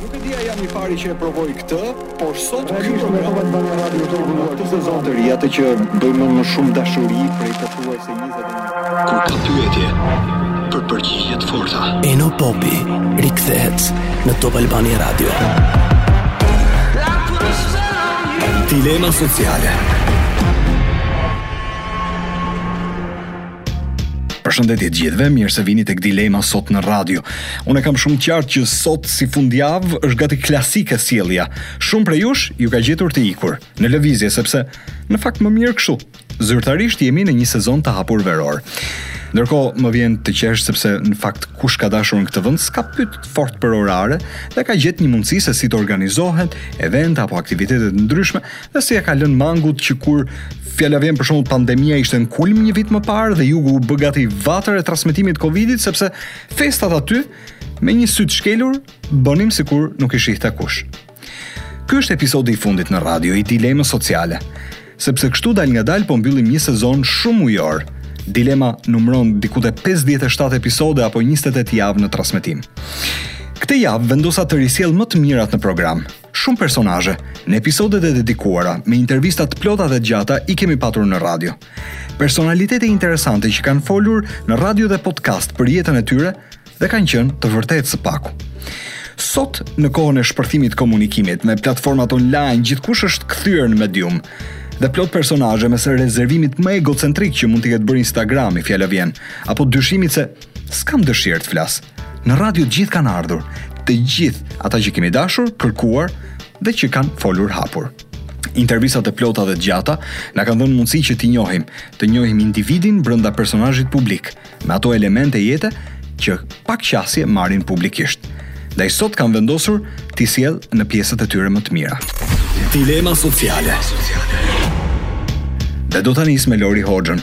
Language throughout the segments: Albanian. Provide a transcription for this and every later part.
Nuk e di a jam i pari që e provoj këtë, por sot ky është me topat bërë në radio të rrugë këtë sezon të ri, atë që bëjmë më shumë dashuri prej të thuaj se 21. Kur ka pyetje për përgjigje të forta. Eno Popi rikthehet në Top Albania Radio. Dilema sociale. Përshëndetje të gjithëve, mirë se vini tek Dilema sot në radio. Unë e kam shumë të qartë që sot si fundjavë është gati klasike sjellja. Shumë prej jush ju ka gjetur të ikur në lëvizje sepse në fakt më mirë kështu. Zyrtarisht jemi në një sezon të hapur veror. Ndërkohë më vjen të qesh sepse në fakt kush ka dashur në këtë vend s'ka pyet fort për orare dhe ka gjetë një mundësi se si të organizohet event apo aktivitete të ndryshme Dhe s'e ka lënë mangut që kur fjala vjen për shembull pandemia ishte në kulm një vit më parë dhe jugu u bë gati vatër e transmetimit të Covidit sepse festat aty me një sy të shkelur bënim sikur nuk i shihte kush. Ky është episodi i fundit në radio i dilemës sociale, sepse kështu dalngadal po mbyllim një sezon shumë ujor. Dilema numëron diku te 57 episode apo 28 javë në transmetim. Këtë javë vendosa të risjell më të mirat në program, Shumë personazhe, në episodet e dedikuara, me intervista të plota dhe të gjata i kemi patur në radio. Personalitete interesante që kanë folur në radio dhe podcast për jetën e tyre dhe kanë qenë të vërtetë së paku. Sot, në kohën e shpërthimit të komunikimit, me platformat online, gjithkush është kthyer në medium, dhe plot personazhe mes rezervimit më egocentrik që mund t'i ketë bërë Instagrami, fjala vjen, apo dyshimit se S'kam dëshirë të flas. Në radio të gjithë kanë ardhur, të gjithë ata që kemi dashur, kërkuar dhe që kanë folur hapur. Intervistat e plota dhe të gjata na kanë dhënë mundësi që t'i njohim, të njohim individin brenda personazhit publik, me ato elemente jete që pak qasje marrin publikisht. Ndaj sot kam vendosur t'i sjell në pjesët e tyre më të mira. Dilema sociale. Dhe do ta nis me Lori Hoxhën.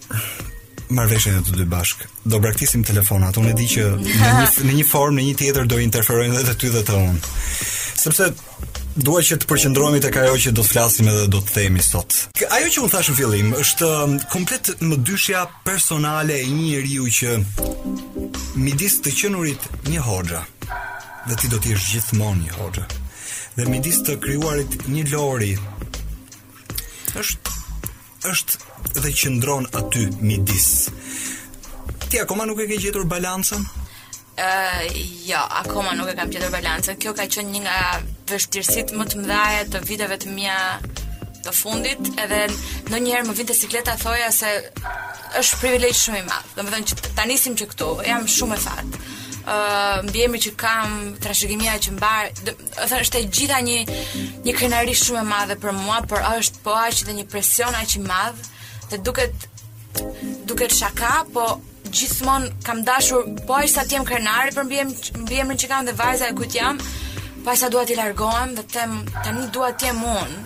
marrëveshje të dy bashkë. Do braktisim telefonat. Unë e di që në një në një formë, në një tjetër do interferojnë edhe te ti dhe te unë. Sepse dua që të përqendrohemi tek ajo që do të flasim edhe do të themi sot. Ajo që unë thashë në fillim është um, komplet mëdyshja personale e një njeriu që midis të qenurit një Hoxha dhe ti do të jesh gjithmonë një Hoxha. Dhe midis të krijuarit një Lori është Është dhe qëndron aty midis. Ti akoma nuk e ke gjetur balancën? Ë, uh, jo, akoma nuk e kam gjetur balancën. Kjo ka qenë një nga vështirësitë më të mëdha të viteve të mia të fundit, edhe ndonjëherë më vinte siklet ta thoja se është privilegj shumë i madh. Domethënë që ta nisim që këtu, jam shumë me fat. Ë, uh, mbiemri që kam, trashëgimia që mbart, Ëh, është e gjitha një një krenari shumë e madhe për mua, por është po aq dhe një presion aq i madh, dhe të duket duket shaka, po gjithmonë kam dashur po aq sa të jem krenare për mbiem- mbiemrin që kam dhe vajza e kujt jam, po aq sa dua të largohem dhe të them tani dua të jem unë.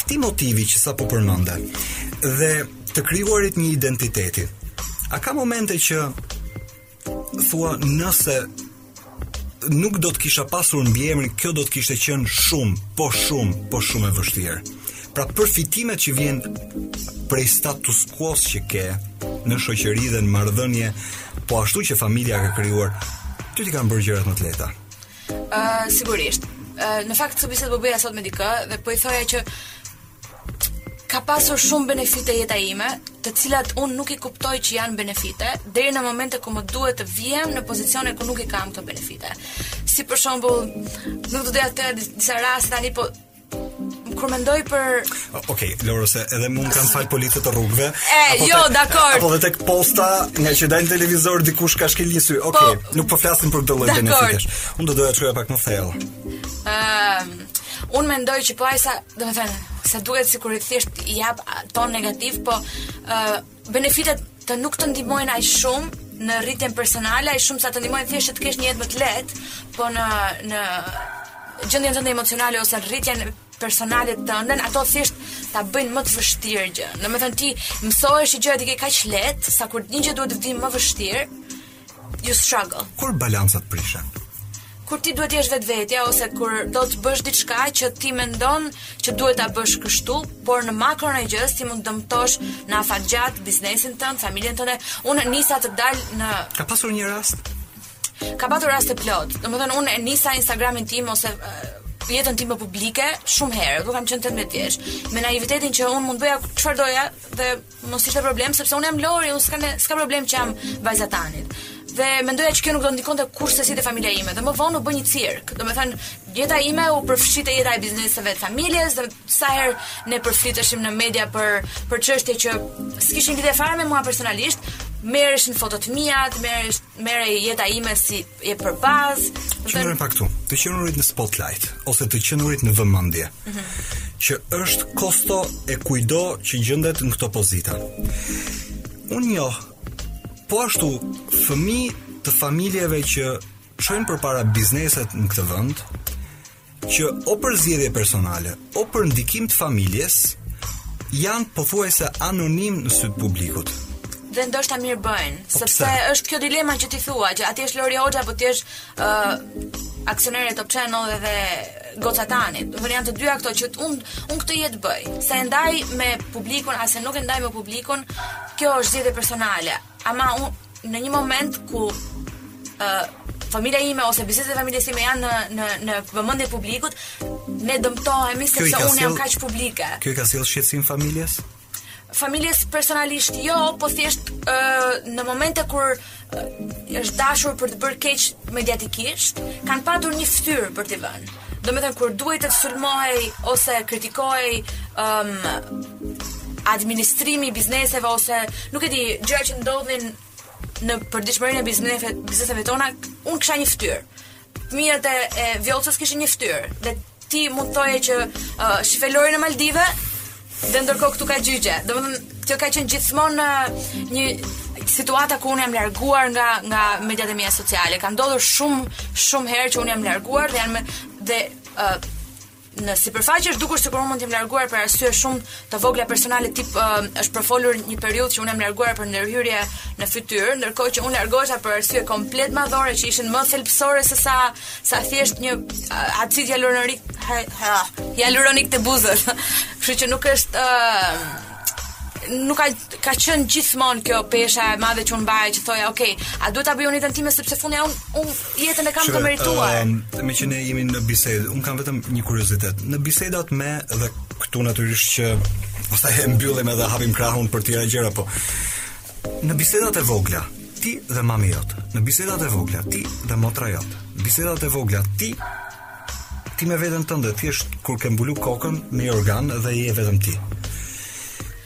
këtij motivi që sapo përmende dhe të krijuarit e një identiteti. A ka momente që thua nëse nuk do të kisha pasur mbiemrin, kjo do të kishte qenë shumë, po shumë, po shumë e vështirë. Pra përfitimet që vijnë prej status quo-së që ke në shoqëri dhe në marrëdhënie, po ashtu që familja ka krijuar, ty t'i kanë bërë gjërat më të lehta. Ëh, uh, sigurisht. Uh, në fakt këtë bisedë e po bëja sot me dikë dhe po i thoja që ka pasur shumë benefite jeta ime, të cilat unë nuk i kuptoj që janë benefite, deri në momente ku më duhet të vihem në pozicione ku nuk i kam këto benefite. Si për shembull, nuk do t'i jap disa raste tani, po kur mendoj për Okej, okay, Lori, se edhe mund të kenë falë policët të rrugëve. E, apo jo, dakor. Apo edhe tek posta, ngaqë del në televizor dikush ka shkel një sy. Okej, okay, po, nuk po flasim për këtë lloj benefitesh. Unë do doja të shkoja pak më thellë. Ëm, ehm, um, unë mendoj që po aq sa, domethënë, sa duket sikur i thjesht i jap ton negativ, po ë uh, Benefitet të nuk të ndihmojnë aq shumë në rritjen personale, aq shumë sa të ndihmojnë thjesht të kesh një jetë më të lehtë, po në në gjendjen tënde emocionale ose rritjen personale tënden, ato thjesht ta bëjnë më të vështirë gjë. Domethënë ti mësohesh që gjërat i ke kaq lehtë, sa kur një gjë duhet të vijë më vështirë, You struggle. Kur balancat prishen? Kur ti duhet të jesh vetvetja ose kur do të bësh diçka që ti mendon që duhet ta bësh kështu, por në makron e gjësë ti mund të dëmtosh në afatgjatë biznesin tënd, familjen tënde. Unë nisa të dal në Ka pasur një rast? Ka pasur raste plot. Domethënë unë e nisa Instagramin tim ose jetën time publike shumë herët, do kam qenë 18 vjeç. Me naivitetin që unë mund të bëja çfarë doja dhe Nuk ishte problem sepse unë jam Lori, unë s'ka s'ka problem që jam vajza e Tanit. Dhe mendoja që kjo nuk do ndikonte kurrsesi te familja ime. Dhe më vonë u bë një cirk. Domethënë, jeta ime u përfshi te jeta e bizneseve të familjes dhe sa herë ne përfliteshim në media për për çështje që s'kishin lidhje fare me mua personalisht, merreshin fotot e mia, merresh merrej jeta ime si e përbaz. Çfarë është faktu? Të qenurit në spotlight ose të qenurit në vëmendje. Mm -hmm. Që është kosto e kujtdo që gjendet në këto pozita. Unë njoh po ashtu fëmijë të familjeve që çojnë përpara bizneset në këtë vend, që o për zgjedhje personale, o për ndikim të familjes, janë pothuajse anonim në sytë e publikut. Dhe ndoshta mirë bëjnë, po sepse pse? është kjo dilema që ti thua, që atje është Lori Hoxha apo ti je uh, aksionere e Top Channel dhe goca tani. Dhe janë të dyja këto që un un këtë jetë bëj. Se e ndaj me publikun, apo nuk e ndaj me publikun, kjo është zgjedhje personale. Ama unë në një moment ku ë familja ime ose bizneset e familjes time janë në në në vëmendje të publikut, ne dëmtohemi sepse unë jam kaq publike. Kjo i ka sjell shqetësim familjes? Familjes personalisht jo, po thjesht ë në momente kur është dashur për të bërë keq mediatikisht, kanë patur një fytyrë për t'i vënë. Do me thënë, kur duhej të sulmohej ose kritikohej um, administrimi i bizneseve ose nuk e di, gjëra që ndodhnin në përditshmërinë e bizneseve tona, un kisha një fytyrë. Fëmijët e, e Vjollcës kishin një fytyrë dhe ti mund të thoje që uh, shife Lorin në Maldive Dhe ndërkohë këtu ka gjyqe. Domethënë, kjo ka qenë gjithmonë një situatë ku unë jam larguar nga nga mediat e mia sociale. Ka ndodhur shumë shumë herë që unë jam larguar dhe janë dhe uh, në sipërfaqe është dukur sikur unë mund të jem larguar për arsye shumë të vogla personale tip uh, është përfolur një periudhë që unë jam larguar për ndërhyrje në fytyrë, ndërkohë që unë largohesha për arsye komplet madhore që ishin më thelbësore se sa Sa thjesht një acid hialuronik, ha, ha, hialuronik të buzës. Kështu që nuk është uh, nuk ka ka qen gjithmonë kjo pesha e madhe që mbaje që thoja, "Ok, a duhet ta bëj unë jetën time sepse fundja un un jetën e kam të merituar." Um, me që ne jemi në bisedë, un kam vetëm një kuriozitet. Në bisedat me dhe këtu natyrisht që pastaj e mbyllim edhe hapim krahun për të tjera gjëra, po Në bisedat e vogla, ti dhe mami jot. Në bisedat e vogla, ti dhe motra jot. Në bisedat e vogla, ti ti me veten tënde thjesht kur ke mbulu kokën me një jorgan dhe je vetëm ti.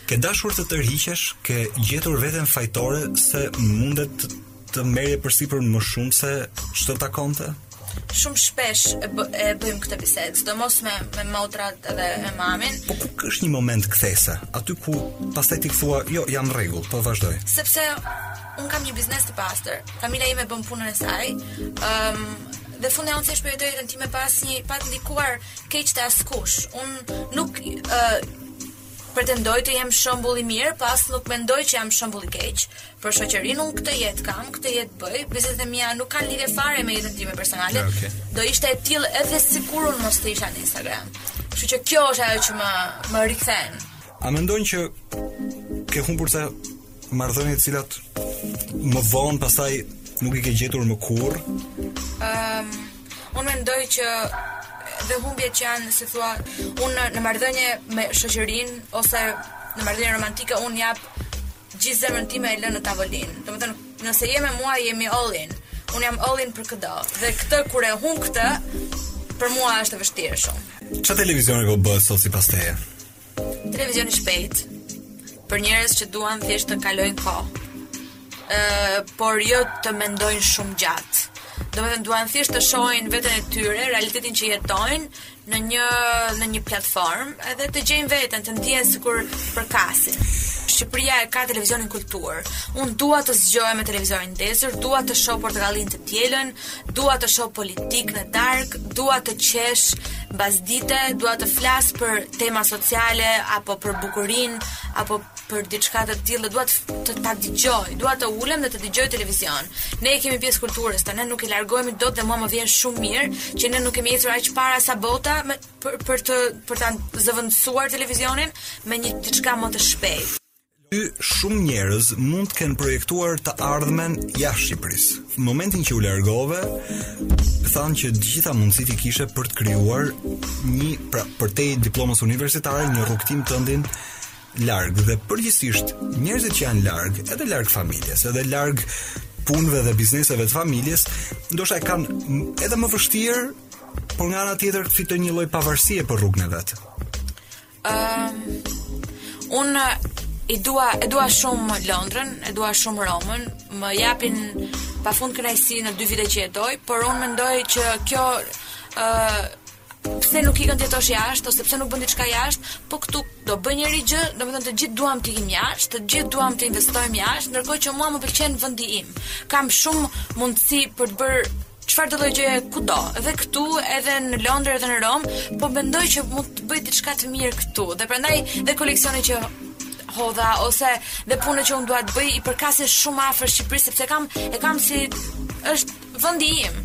Ke dashur të tërhiqesh, ke gjetur veten fajtore se mundet Të merrje përsipër më shumë se ç'të takonte? Shumë shpesh e, bë, e bëjmë këtë bisedë, sidomos me, me motrat dhe me mamin. Po ku është një moment kthese, aty ku pastaj ti thua, jo, jam në rregull, po vazhdoj. Sepse unë kam një biznes të pastër, familja ime bën punën e saj, um, dhe fundja unë thjesht po jetoj jetën time pa asnjë, pa ndikuar keq te askush. Unë nuk uh, pretendoj të jem shembull i mirë, po as nuk mendoj që jam shembull i keq. Për shoqërinë unë këtë jetë kam, këtë jetë bëj, bizneset e mia nuk kanë lidhje fare me jetën time personale. Ah, okay. Do ishte e tillë edhe sikur unë mos të isha në Instagram. Kështu që kjo është ajo që më më rikthen. A mendon që ke humbur ca marrëdhënie të cilat më vonë pastaj nuk i ke gjetur më kurrë? Ëm, ehm, um, unë mendoj që dhe humbjet që janë, si thua, unë në marrëdhënie me shoqërinë ose në marrëdhënie romantike unë jap Të gjithë zemrën time e lë në tavolinë. Domethënë, nëse je me mua jemi all in. Unë jam all in për këdo. Dhe këtë kur e humb këtë, për mua është e vështirë shumë. Çfarë televizioni po bëhet sot sipas teje? Televizion i shpejt për njerëz që duan thjesht të kalojnë kohë. Ë, por jo të mendojnë shumë gjatë. Domethënë duan thjesht të shohin veten e tyre, realitetin që jetojnë, në një në një platformë edhe të gjejnë veten, të ndihen sikur përkasin. Shqipëria e ka televizionin kulturë. Unë dua të zgjohem me televizionin ndezur, dua të shoh Portokallinë të dielën, dua të shoh politikë në darkë, dua të qesh mbasdite, dua të flas për tema sociale apo për bukurinë apo për diçka të tillë dhe dua ta dëgjoj, dua të ulem dhe të dëgjoj televizion. Ne e kemi pjesë të kulturës, ne nuk i largohemi dot dhe mua më vjen shumë mirë që ne nuk kemi ecur aq para sa bota me, për, për të për ta zëvendësuar televizionin me një diçka më të shpejtë. Ty shumë njerëz mund të kenë projektuar të ardhmen jashtë Shqipërisë. Në momentin që u largove, thanë që të gjitha mundësitë i kishe për të krijuar një pra, përtej diplomës universitare, një rrugëtim tëndin larg dhe përgjithsisht njerëzit që janë larg, edhe larg familjes, edhe larg punëve dhe bizneseve të familjes, ndoshta e kanë edhe më të vështirë, por nga ana tjetër fitojnë një lloj pavarësie për rrugën e vet. Ëm ehm, um, unë e dua e dua shumë Londrën, e dua shumë Romën, më japin pafund kënaqësi në dy vite që jetoj, por unë mendoj që kjo ë uh, Pse nuk ikën të jetosh jashtë ose pse nuk bën diçka jashtë? Po këtu do bëjë njeri gjë, domethënë të gjithë duam të ikim jashtë, të gjithë duam të investojmë jashtë, ndërkohë që mua më pëlqen vendi im. Kam shumë mundësi për të bërë çfarëdo lloj gjëje kudo, edhe këtu, edhe në Londër, edhe në Romë, po mendoj që mund të bëj diçka të mirë këtu. Dhe prandaj dhe koleksioni që hodha ose dhe punët që unë dua të bëj i përkasin shumë afër Shqipërisë sepse kam e kam si është vendi im.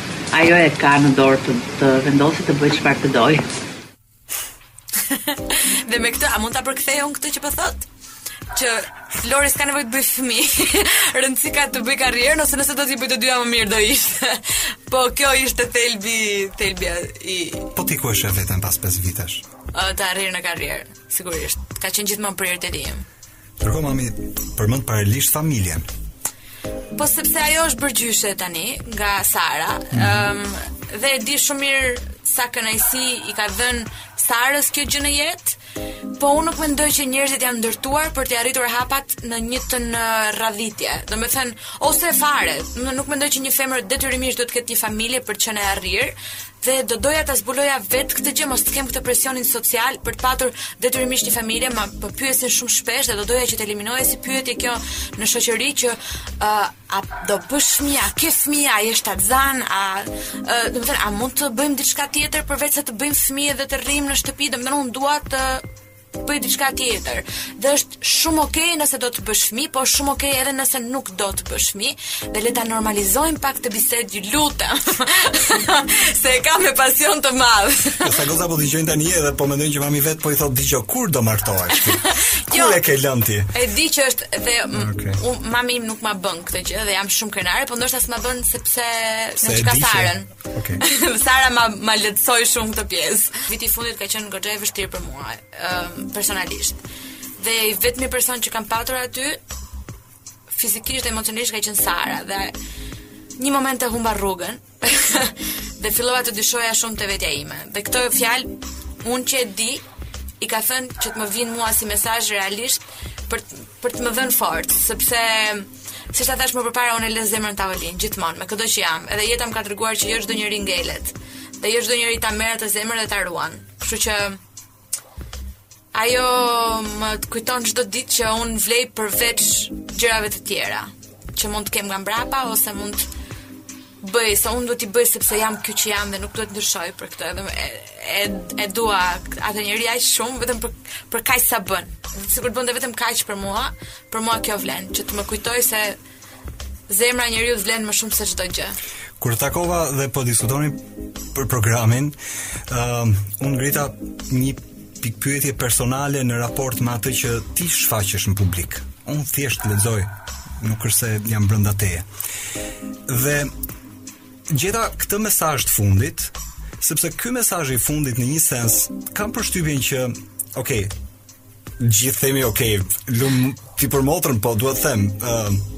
Ajo e ka në dorë të, të vendosë të bëjë çfarë të dojë. Dhe me këtë a mund ta përkthej unë këtë që po thotë? Që Lori s'ka nevojë të bëjë fëmijë. Rëndësi ka të bëjë karrierën ose nëse do t'i bëjë të dyja më mirë do ishte. Po kjo ishte thelbi, thelbi i Po ti ku e sheh veten pas 5 vitesh? Ë të arrirë në karrierë, sigurisht. Ka qenë gjithmonë prioriteti im. Ndërkohë mami përmend paralisht familjen. Po sepse ajo është bërë gjyshe tani nga Sara, ëm mm -hmm. dhe e di shumë mirë sa kënaqësi i ka dhënë Sarës kjo gjë në jetë. Po unë nuk mendoj që njerëzit janë ndërtuar për t'i arritur hapat në të njëjtën radhitje. Domethënë, ose fare, nuk mendoj që një femër detyrimisht duhet të ketë një familje për të qenë e arrirë, Dhe do doja ta zbuloja vetë këtë gjë, mos të kem këtë presionin social për të patur detyrimisht një familje, më pyesin shumë shpesh dhe do doja që të eliminohej si pyetje kjo në shoqëri që uh, a do bësh fëmijë, a ke fëmijë, a je shtatzënë, a uh, domethënë a mund të bëjmë diçka tjetër përveç se të bëjmë fëmijë dhe të rrimë në shtëpi, domethënë unë dua të bëj diçka tjetër. Dhe është shumë okay nëse do të bësh fëmijë, por shumë okay edhe nëse nuk do të bësh fëmijë. Dhe le ta normalizojmë pak këtë bisedë, ju lutem. Se e kam me pasion të madh. Sa goca po dëgjojnë tani edhe po mendojnë që mami vetë po i thotë dëgjoj kur do martohesh ti. Kur jo, e ke lënë ti? E di që është dhe okay. un, mami im nuk ma bën këtë gjë dhe jam shumë krenare, por ndoshta s'ma bën sepse ka Okay. Sara ma, ma lehtësoi shumë këtë pjesë. Viti i fundit ka qenë goxha i vështirë për mua, um, personalisht. Dhe i vetmi person që kam patur aty, fizikisht dhe emocionalisht ka qenë Sara. Dhe një moment e humba rrugën, dhe fillova të dyshoja shumë te vetja ime. Dhe këto fjalë, unë e di që, i ka thënë që të më vijnë mua si mesazh realisht, për, për të më dhënë forcë, sepse Siç ta thashë më përpara, unë e lë zemrën në tavolinë gjithmonë, me këdo që jam, edhe jeta më ka treguar që jo çdo njeri ngelet. Dhe jo çdo njeri ta merr atë zemër dhe ta ruan. Kështu që ajo ma kujton çdo ditë që unë vlej përveç gjërave të tjera, që mund të kem nga mbrapa ose mund Bëj se unë duhet t'i bëj sepse jam kjo që jam dhe nuk duhet të ndryshoj për këtë. Edhe e, e, e dua atë njeri aq shumë vetëm për për kaq sa bën. Sikur të bënte vetëm kaq për mua, për mua kjo vlen, që të më kujtojë se zemra e njeriu vlen më shumë se çdo gjë. Kur u takuam dhe po diskutonim për programin, ëm um, unë ngrita një Pikëpyetje personale në raport me atë që ti shfaqesh në publik. Unë thjesht lexoj, nuk është se jam brenda teje. Dhe gjeta këtë mesazh të fundit, sepse ky mesazh i fundit në një sens kam përshtypjen që, okay, të gjithë themi okay, lum Ti për motrën po duhet të them, ë uh,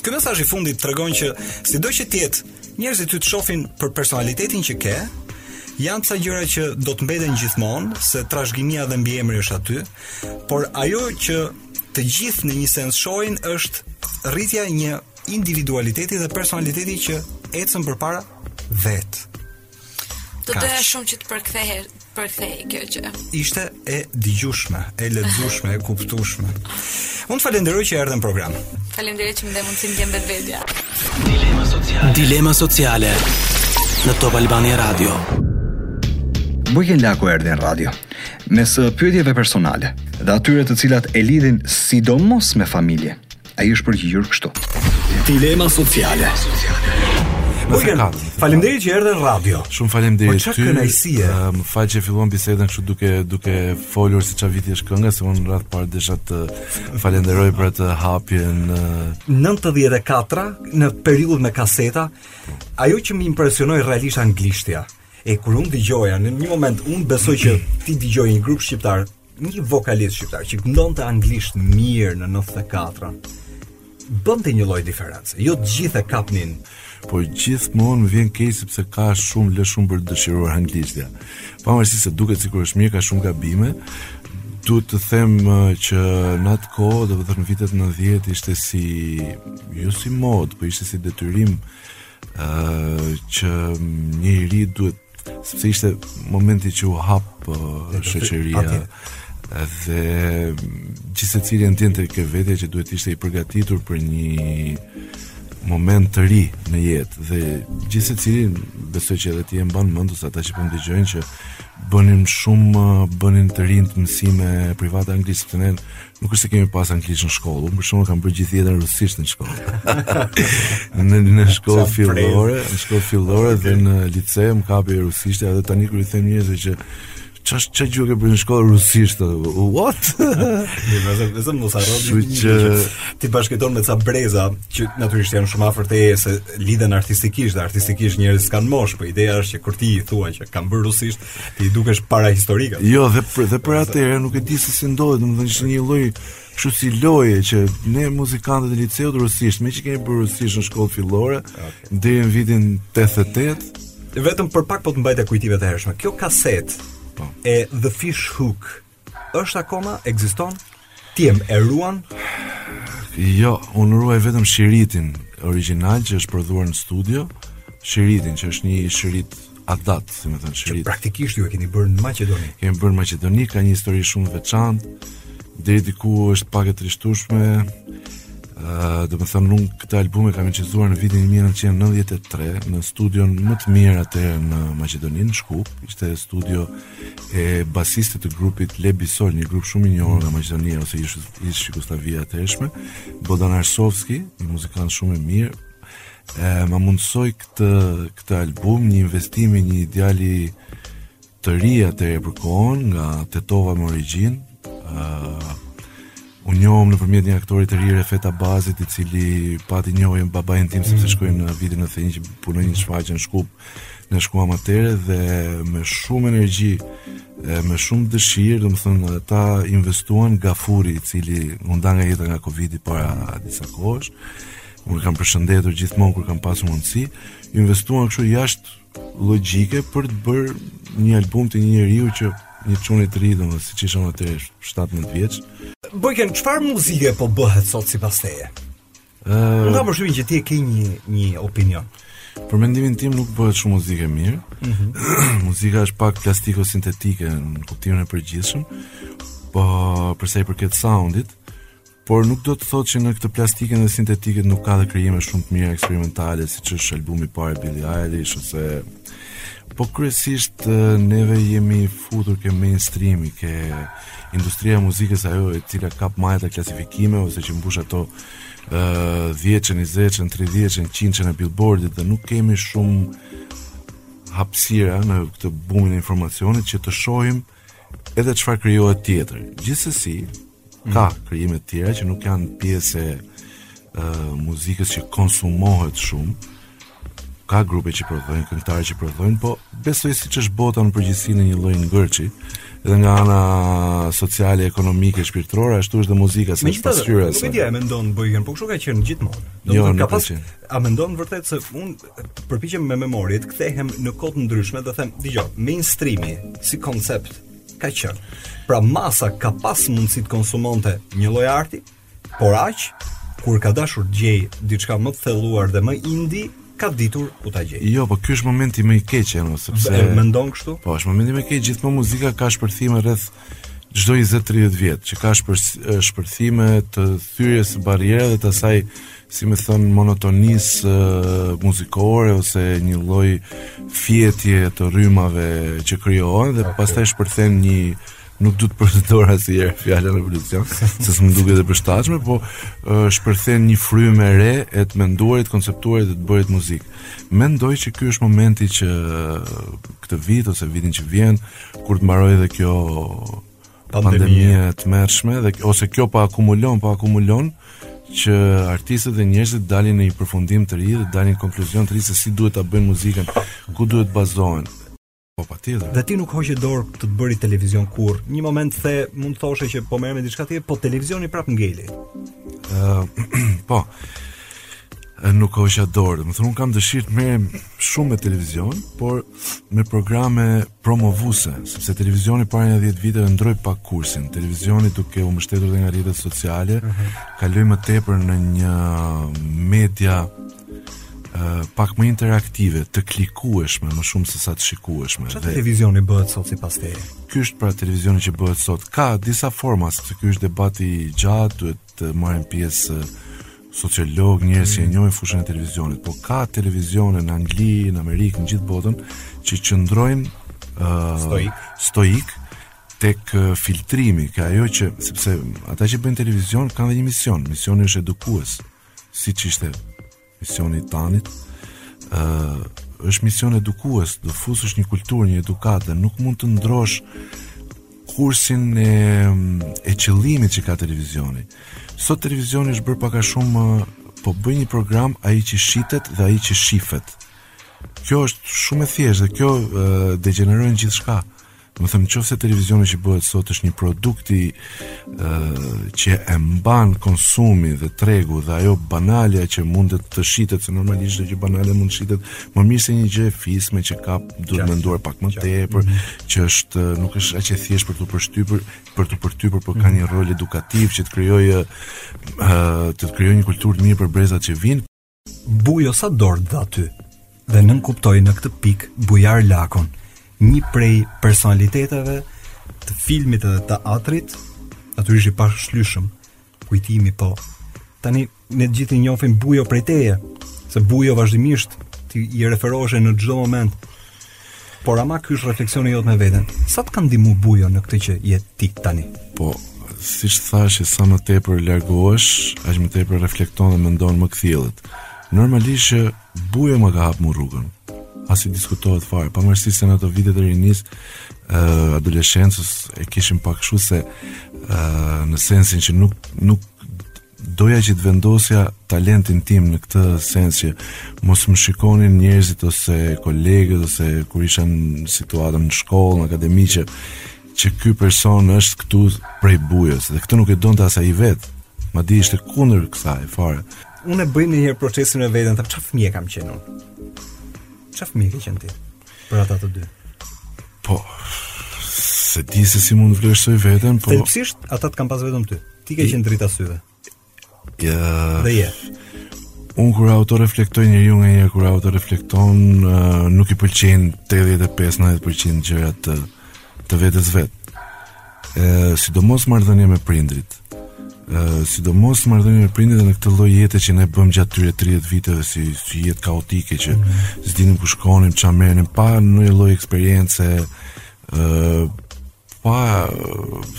Ky mesazh i fundit tregon që sido që të jetë, njerëzit ty të shohin për personalitetin që ke, janë ca gjëra që do të mbeten gjithmonë, se trashëgimia dhe mbiemri është aty, por ajo që të gjithë në një sens shohin është rritja e një individualiteti dhe personaliteti që ecën përpara vetë. Do Kaq. doja shumë që të përkthehej, përkthej kjo gjë. Ishte e dëgjueshme, e lexueshme, e kuptueshme. Unë të falenderoj që erdhe në program. Faleminderit që më dhe mundësinë të jem vetja. Dilema sociale. Dilema sociale në Top Albania Radio. Bojken Lako erdhi në radio mes pyetjeve personale dhe atyre të cilat e lidhin sidomos me familjen. Ai është përgjigjur kështu. Dilema sociale. Bojken, faleminderit që erdhe në radio. Shumë faleminderit për ty. Është kënaqësi. Më fal që fillon bisedën kështu duke duke folur si çfarë viti është kënga, se unë radhë të parë desha të falenderoj për atë hapje në 94 në periudhë me kaseta. Ajo që më impresionoi realisht anglishtja. E kur e dëgjoja në një moment unë besoj që të dëgjoje një grup shqiptar një vokalist shqiptar që këndonte anglisht mirë në 94-ën bënte një lloj diferencë. Jo të gjithë e kapnin. Po gjithmonë më vjen keq sepse ka shumë lë shumë për të dëshiruar anglishtja. Pavarësisht se duket sikur është mirë, ka shumë gabime. Duhet të them uh, që në atë kohë, domethënë vitet 90 ishte si jo si modë, po ishte si detyrim ë uh, që një i ri duhet Sepse ishte momenti që u hap uh, shoqëria dhe gjithsecili e ndjente te vetja që duhet të ishte i përgatitur për një moment të ri në jetë dhe gjithsecili besoj që edhe ti e mban mend ose ata që po dëgjojnë që bënim shumë bënin të rinjtë mësime private anglishte sepse ne Nuk është se kemi pas anglisht në shkollë, unë për shembull kam bërë gjithë jetën rusisht në shkollë. në në shkollë fillore, në shkollë fillore dhe në lice më kapi rusisht, edhe tani kur i them njerëzve që ç'është ça gjuhe ke bërë në shkollë rusisht? What? Ne vazhdon të zëm mos harro. Që ti bashkëjeton me ca breza që natyrisht janë shumë afër teje se lidhen artistikisht, artistikisht njerëzit s'kanë moshë, po ideja është që kur ti i thua që kam bërë rusisht, Ti dukesh parahistorik. Jo, dhe për, dhe për atëherë nuk e di se si ndodhi, domethënë ishte një lloj kështu si loje që ne muzikantët e liceut rusisht, meqë kemi bërë rusisht në shkollë fillore, okay. deri në vitin 88, vetëm për pak po të mbaj te kujtimet e hershme. Kjo kasetë po. e The Fish Hook Është akoma ekziston? Ti e e ruan? Jo, unë ruaj vetëm shiritin origjinal që është prodhuar në studio, shiritin që është një shirit ADAT, si me thënë shirit. Që praktikisht ju e keni bërë në Maqedoni. Kemi bërë në Maqedoni, ka një histori shumë të veçantë. Deridiku është pak e trishtueshme. Uh, domethënë unë këtë album e kam incizuar në vitin 1993 në studion më të mirë atëherë në Maqedoni, në Shkup ishte studio e basistit të grupit Leb i Sol, një grup shumë i njohur nga Maqedonia ose ish ish Jugosllavia e atëhershme, Bodan Arsovski, një muzikant shumë i mirë, e ma mundësoi këtë këtë album, një investim i një djali të ri atëherë për kohën nga Tetova me origjinë, ë U njohëm nëpërmjet një aktori të ri Refet Abazit, i cili pati njohur babain tim sepse shkojmë në vitin 91 që punoi një shfaqje në Shkup, me shokë amatorë dhe me shumë energji e me shumë dëshirë, domethënë ata investuan Gafuri, i cili u nda nga jeta nga Covidi para disa kohësh. Unë e kam përshëndetur gjithmonë kur kam pasur mundësi, investuan kështu jashtë logjike për të bërë një album të një njeriu që një çuni të ri domethënë siç isha 17 vjeç. Bojken, çfarë muzike po bëhet sot sipas teje? Ëh, uh, kam përshtypjen që ti e ke një një opinion. Për mendimin tim nuk bëhet shumë muzikë e mirë. Mm -hmm. Muzika është pak plastiko sintetike në kuptimin e përgjithshëm. Po për sa i përket soundit, Por nuk do të thotë që në këtë plastikën dhe sintetikën nuk ka dhe krijime shumë të mira eksperimentale, siç është albumi i parë i Billie Eilish ose po kryesisht neve jemi futur ke mainstreami, ke industria e muzikës ajo e cila kap majat e klasifikime ose që mbush ato ë uh, 10-ën, 20-ën, 30-ën, 100-ën e Billboardit dhe nuk kemi shumë hapësira në këtë bumin e informacionit që të shohim uh, Edhe çfarë krijohet tjetër. Gjithsesi, mm. ka krijime të tjera që nuk janë pjesë e uh, muzikës që konsumohet shumë. Ka grupe që prodhojnë, këngëtarë që prodhojnë, po besoj siç është bota në përgjithësi në një lloj ngërçi, edhe nga ana sociale, ekonomike, shpirtërore, ashtu është dhe muzika si pasqyrë. Nuk e di, a mendon Bojken, po kështu ka qenë gjithmonë. Jo, nuk ka pas a mendon vërtet se un Përpiqem me memori të kthehem në kohë të ndryshme dhe them, dëgjo, mainstreami si koncept ka qenë. Pra masa ka pas mundësi të konsumonte një lloj arti, por aq kur ka dashur të gjejë diçka më të thelluar dhe më indie, ka ditur ku ta gjejë. Jo, po ky është momenti më i keq, ëh, pse e mendon kështu? Po, është momenti më i keq, gjithmonë muzika ka shpërthime rreth çdo 20-30 vjet që ka shpërthime të thyerjes së barrierave dhe të asaj si me thënë monotonisë muzikore ose një lloj fjetje të rrymave që krijohen dhe pastaj shpërthen një nuk du të përdor asnjëherë fjalën revolucion, se s'më duket e përshtatshme, po uh, shpërthen një frymë e re e të menduarit, konceptuarit dhe të bërit muzikë. Mendoj që ky është momenti që këtë vit ose vitin që vjen kur të mbarojë dhe kjo pandemia e tmerrshme dhe ose kjo pa akumulon, pa akumulon që artistët dhe njerëzit dalin në një përfundim të ri dhe dalin në konkluzion të ri se si duhet ta bëjnë muzikën, ku duhet bazohen. Po patjetër. Dhe ti nuk hoqe dorë nga të bërit televizion kurrë. Një moment the mund të thoshe që po merrem me diçka tjetër, po televizioni prap ngeli. Ë uh, po. Nuk hoqja dorë. Domethënë kam dëshirë të merrem shumë me televizion, por me programe promovuse, sepse televizioni para një 10 viteve ndërroi pak kursin. Televizioni duke u mbështetur dhe nga rrjetet sociale, uh mhm. -huh. kaloi më tepër në një media uh, pak më interaktive, të klikueshme, më shumë se sa të shikueshme. Çfarë televizioni bëhet sot sipas teje? Ky është pra televizioni që bëhet sot. Ka disa forma, sepse ky është debat i gjatë, duhet të marrin pjesë sociologë, njerëz që e njohin fushën e televizionit, por ka televizione në Angli, në Amerikë, në gjithë botën që qëndrojnë uh, stoik, stoik tek filtrimi, te ajo që sepse ata që bëjnë televizion kanë dhe një mision, misioni është edukues, siç ishte Misioni i Tanit ë uh, është mision edukues, do fusësh një kulturë, një edukatë dhe nuk mund të ndërrosh kursin e e qëllimit që ka televizioni. Sot televizioni është bërë pak a shumë po bëj një program ai që shitet dhe ai që shifet. Kjo është shumë e thjeshtë dhe kjo degjeneron gjithçka. Domethënë në qoftë se televizioni që bëhet sot është një produkt i ë që e mban konsumi dhe tregu dhe ajo banalja që mundet të shitet se normalisht çdo gjë banale mund të shitet më mirë se një gjë e fisme që ka duhet menduar pak më tepër mm -hmm. që është nuk është aq e thjeshtë për t'u përshtypur për t'u përtypur por ka mhm. një rol edukativ që të krijojë ë të krijojë një kulturë të mirë për brezat që vijnë Bujo sa dorë të dha ty Dhe nënkuptoj në këtë pikë Bujar Lakon Një prej personaliteteve Të filmit edhe teatrit Natyrisht i pashlyeshëm Kujtimi po Tani ne të gjithë e njofim Bujon prej teje Se Bujo vazhdimisht Ti i referoheshe në çdo moment Por ama ky është refleksioni jot me veten. Sa të ka ndihmu Bujo në këtë që je ti tani? Po, siç thashë, sa më tepër largohesh, aq më tepër reflekton dhe mendon më kthjellët. Normalisht Bujo ma ka hapë mu rrugën, as i diskutohet fare, pavarësisht se në ato vitet e rinisë, uh, adoleshencës e kishim pak kshu se uh, në sensin që nuk, nuk Doja që të vendosja talentin tim në këtë sens që mos më shikonin njerëzit ose kolegët ose kur isha në situatën në shkollë, në akademi që që ky person është këtu prej Bujos dhe këtë nuk e donte as ai vetë. Madje ishte kundër kësaj fare. Unë e bëj njëherë procesin me veten, ça fëmije kam qenë unë? Ça fëmije ke qenë ti? për ata të dy. Po, s'e di se si mund të vlerësoj veten, po... Thelbësisht, ata të kanë pas vetëm ty. Ti ke qenë drita syve. Ja... Dhe je. Unë kur auto reflektoj njeriu nganjëherë kur auto reflekton nuk i pëlqen 85-90% gjërat të, të vetes së vet Ë, sidomos marrëdhënia me prindrit. Ë, sidomos marrëdhënia me prindrit në këtë lloj jete që ne bëmë gjatë këtyre 30 viteve si si jetë kaotike që mm -hmm. s'dinim ku shkonim, çfarë merrnim pa ndonjë lloj eksperience, ë pa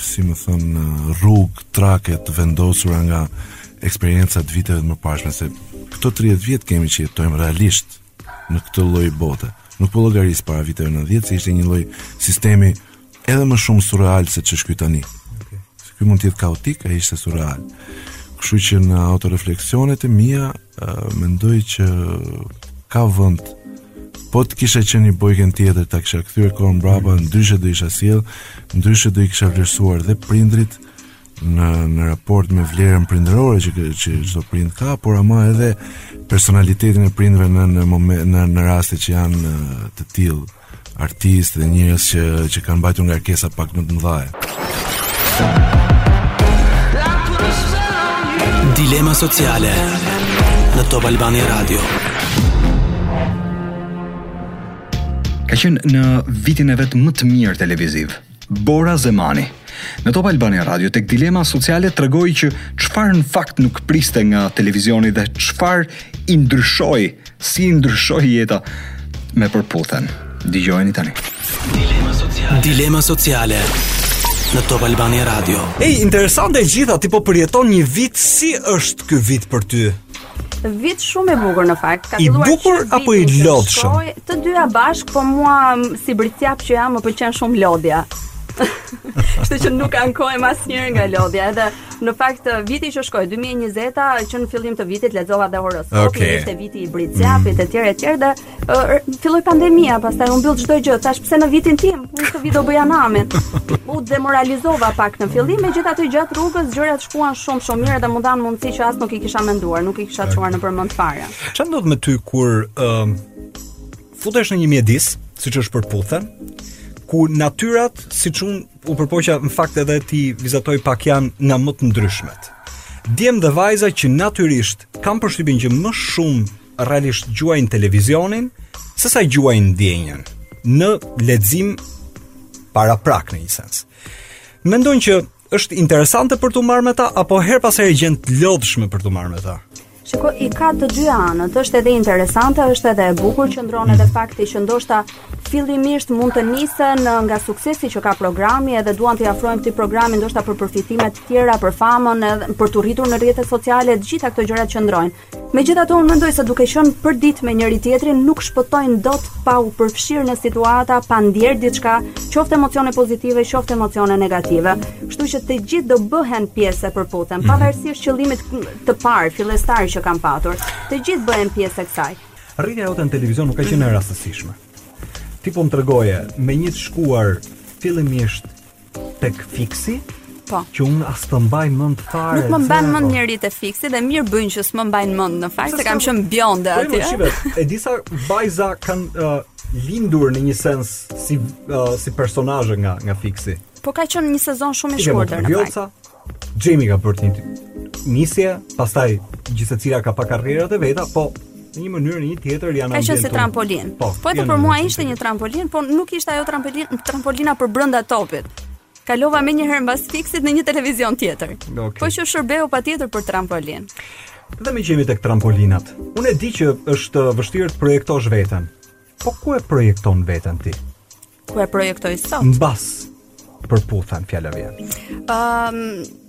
si me thënë rrugë trage të vendosura nga eksperiencat e viteve të mëparshme se këto 30 vjet kemi që jetojmë realisht në këtë lloj bote. Nuk po llogaris para viteve 90 se ishte një lloj sistemi edhe më shumë surreal se ç'është ky tani. Okay. Se ky mund të jetë kaotik, ai ishte surreal. Kështu që në autorefleksionet e mia uh, mendoj që ka vend po të kisha qenë një Bojken tjetër ta kisha kthyer kohën mbrapa, mm. ndryshe do isha sjell, ndryshe do i kisha vlerësuar dhe prindrit në në raport me vlerën prindërore që që çdo prind ka, por ama edhe personalitetin e prindërve në në moment në në raste që janë të tillë. artistë dhe njerëz që që kanë mbajtur ngarkesa pak më të mëdha. Dilema sociale në Top Albania Radio. Ka qenë në vitin e vet më të mirë televiziv. Bora Zemani, në Top Albania Radio tek Dilema Sociale tregoi që çfarë në fakt nuk priste nga televizioni dhe çfarë i ndryshoi, si i ndryshoi jeta me Përputhen. Dëgjojeni tani. Dilema Sociale. Dilema Sociale në Top Albania Radio. Ej, interesante e gjitha, ti po përjeton një vit si është ky vit për ty? Vit shumë i bukur në fakt. Ka filluar I bukur apo i lodhshëm? Të dyja bashkë, po mua si bricjap që jam më pëlqen shumë lodhja. Kështu që nuk ankohem asnjëherë nga lodhja. Edhe në fakt viti që shkoi 2020-a që në fillim të vitit lexova dhe horoskopin, okay. ishte viti i bricjapit mm. etj etj dhe filloi pandemia, pastaj u mbyll çdo gjë. Thashë pse në vitin tim, unë këtë vit do bëja namin. U demoralizova pak në fillim, megjithatë gjatë rrugës gjërat shkuan shumë shumë mirë dhe më dhanë mundësi që as nuk i kisha menduar, nuk i kisha çuar nëpër mend fare. Çfarë ndodh me ty kur ë uh, futesh në një mjedis, siç është Përputhen, ku natyrat, siç unë u përpoqa në fakt edhe t'i vizatoj pak janë nga më të ndryshmet. Djem dhe vajza që natyrisht kam përshtypjen që më shumë realisht gjuajnë televizionin, se sa gjuajnë ndjenjën në lexim paraprak në një sens. Mendon që është interesante për tu marrë me ta apo her pas herë gjen të lodhshme për tu marrë me ta? Shiko, i ka të dy anët, është edhe interesante, është edhe e bukur, qëndron edhe fakti që ndoshta fillimisht mund të nisen uh, nga suksesi që ka programi edhe duan t'i afrohen këtij programi ndoshta për përfitime të tjera, për famën edhe për të rritur në rrjetet sociale, gjitha këto gjërat qëndrojnë. Megjithatë unë mendoj se duke qenë përditë me njëri tjetrin nuk shpëtojnë dot pa u përfshirë në situata, pa ndjerë diçka, qoftë emocione pozitive, qoftë emocione negative. Kështu që të gjithë do bëhen pjesë e Përputhen, mhm. pavarësisht qëllimit të parë fillestar që kanë patur. Të gjithë bëhen pjesë e kësaj. Rritja jote në televizion nuk ka qenë e mhm. rastësishme. Ti po më tregoje me një të shkuar fillimisht Tek Fiksi? Po. Që un as të mbaj mend fare. Nuk më mban mend njeri te Fiksi dhe mirë bëjnë që s'më mbajnë mend në fakt se kam qenë bjonde po, aty. E di sa vajza kanë uh, lindur në një sens si uh, si personazhe nga nga Fiksi. Po ka qenë një sezon shumë i shkurtër në fakt. Xhemi ka bërë një nisje, pastaj gjithsecila ka pas karrierat e veta, po në një mënyrë a një tjetër janë ambientuar. Ajo si trampolin. Po, po edhe për mua ishte një trampolin, por nuk ishte ajo trampolin, trampolina për brenda Topit. Kalova menjëherë mbas Fiksit në një televizion tjetër. Okay. Po që shërbeu patjetër për trampolin. Dhe meqë jemi tek trampolinat. Unë e di që është vështirë të projektosh veten. Po ku e projekton veten ti? Ku e projektoj sot? Mbas Përputhen fjala vjen. Ëm ehm, um,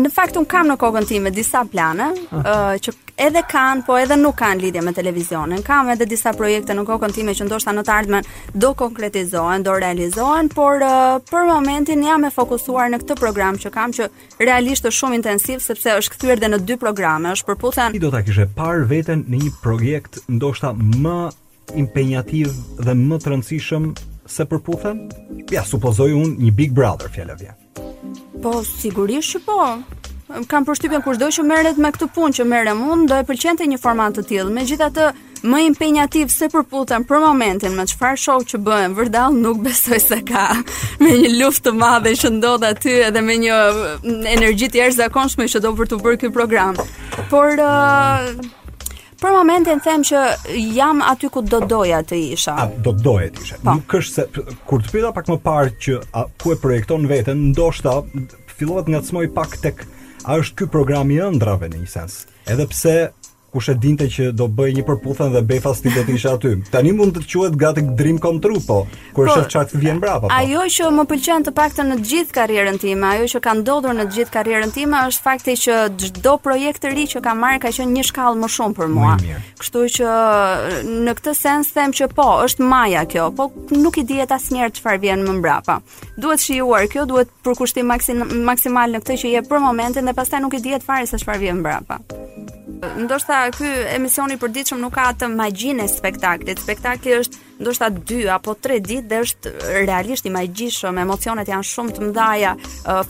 Në fakt un kam në kokën time disa plane, ëh ah. uh, që edhe kanë, po edhe nuk kanë lidhje me televizionin. Kam edhe disa projekte në kokën time që ndoshta në të ardhmen do konkretizohen, do realizohen, por uh, për momentin jam e fokusuar në këtë program që kam që realisht është shumë intensiv sepse është kthyer dhe në dy programe, është Përputhen. Ti do ta kishe parë veten në një projekt ndoshta më impenjativ dhe më të rëndësishëm se Përputhen? Ja, supozoj unë një Big Brother fjala vjen. Po, sigurisht që po. Kam përshtypjen kushdo që merret me këtë punë që merrem unë, do e pëlqente një format të tillë. Megjithatë, më impenjativ se Përputhen për momentin me çfarë show që bëhen, vërdall nuk besoj se ka me një luftë të madhe që ndodh aty edhe me një energji të jashtëzakonshme që do për t'u bërë ky program. Por uh, Për momentin them që jam aty ku do doja të isha. Aty ku do doje të ishe. Po. Nuk është se kur të pyeta pak më parë që a, ku e projekton veten, ndoshta fillova të të ngacmoj pak tek a është ky program i ëndrrave në një sens. Edhe pse kush e dinte që do bëhej një Përputhen dhe befas ti do të ishe aty. Tani mund të quhet gati dream come true po. Kur shoh çat vjen brapa. Po. Ajo që më pëlqen të paktën në të gjithë karrierën time, ajo që ka ndodhur në të gjithë karrierën time është fakti që çdo projekt i ri që kam marrë ka qenë një shkallë më shumë për mua. Kështu që në këtë sens them që po, është maja kjo, po nuk i dihet asnjëherë çfarë vjen më brapa. Duhet shijuar kjo, duhet përkushtim maksim, maksimal në këtë që je për momentin dhe pastaj nuk i dihet fare se çfarë vjen brapa. Ndoshta ky emisioni i përditshëm nuk ka atë magjinë e spektaklit. Spektakli është ndoshta 2 apo 3 ditë dhe është realisht i magjishëm, emocionet janë shumë të mëdha,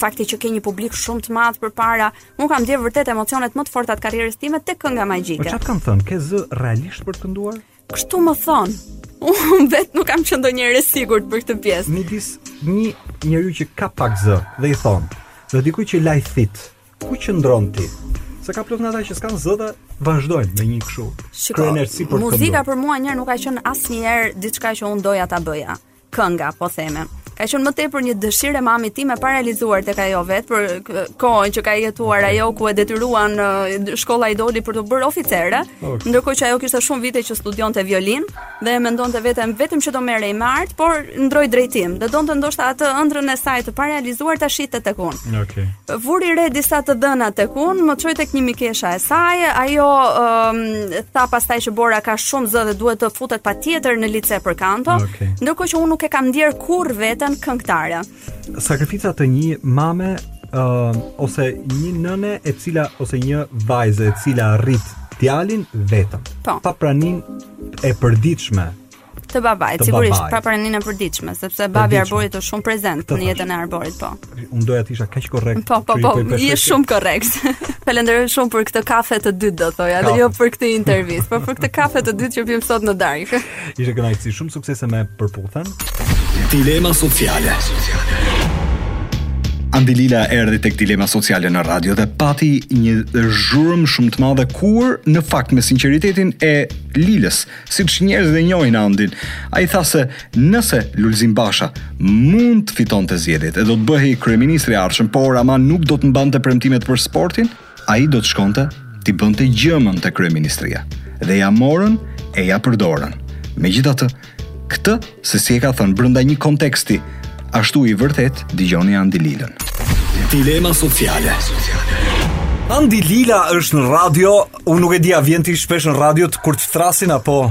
fakti që ke një publik shumë të madh përpara, unë kam ndjerë vërtet emocionet më të forta të karrierës time tek Kënga Magjike. Po çat kanë thënë, ke zë realisht për të kënduar? Kështu më thon. Unë vetë nuk kam qenë ndonjëherë e sigurt për këtë pjesë. Midis një njeriu që ka pak zë dhe i thon, dhe dikujt që lajthit, Ku qëndron ti? Se ka plot nga ata që s'kan zë dhe vazhdojnë me një kështu. Kryeneçësi për këngë. Muzika për mua njëherë nuk ka qenë asnjëherë diçka që un doja ta bëja. Kënga, po theme. Ka qenë më tepër një dëshirë e mamit time e parealizuar tek ajo vet për kohën që ka jetuar ajo ku e detyruan shkolla i doli për t'u bërë oficere, okay. ndërkohë që ajo kishte shumë vite që studionte violin. dhe e mendonte veten vetëm që do merrej me art, por ndroi drejtim dhe donte ndoshta atë ëndrrën e saj të parealizuar ta shihte tek unë. Okej. Vuri re disa të dhëna tek unë, më çoi tek një mikesha e saj, ajo um, tha pastaj që Bora ka shumë zë dhe duhet të futet patjetër në lice për kanto, okay. ndërkohë që unë nuk e kam ndier kurrë veten këngëtare. Sakrifica të një mame uh, ose një nëne e cila ose një vajze e cila rrit djalin vetëm. Po. Pa pranin e përditshme të babait, sigurisht, pa pranin e përditshme, sepse babi i Arborit është shumë prezent në jetën e Arborit, po. Unë doja të isha kaq korrekt. Po, po, po, je shumë korrekt. Falenderoj shumë për këtë kafe të dytë, do thoja, dhe jo për këtë intervistë, por për këtë kafe të dytë që pim sot në darkë. Ishte kënaqësi, shumë suksese me Përputhen. Dilema sociale. Andi Lila erdhi tek dilema sociale në radio dhe pati një zhurmë shumë të madhe kur në fakt me sinqeritetin e Lilës, siç njerëzit e njohin Andin, ai tha se nëse Lulzim Basha mund të fitonte zgjedhjet e do të bëhej kryeministri i ardhshëm, por ama nuk do të mbante premtimet për sportin, Ai do të shkonte t'i bënte gjëmën te kryeministria dhe ia morën e ia përdorën. Megjithatë, këtë se si e ka thënë brenda një konteksti ashtu i vërtetë dëgjoni Andi Lilën. Dilema sociale. Andi Lila është në radio, unë nuk e di a vjen ti shpesh në radiot kur të thrasin apo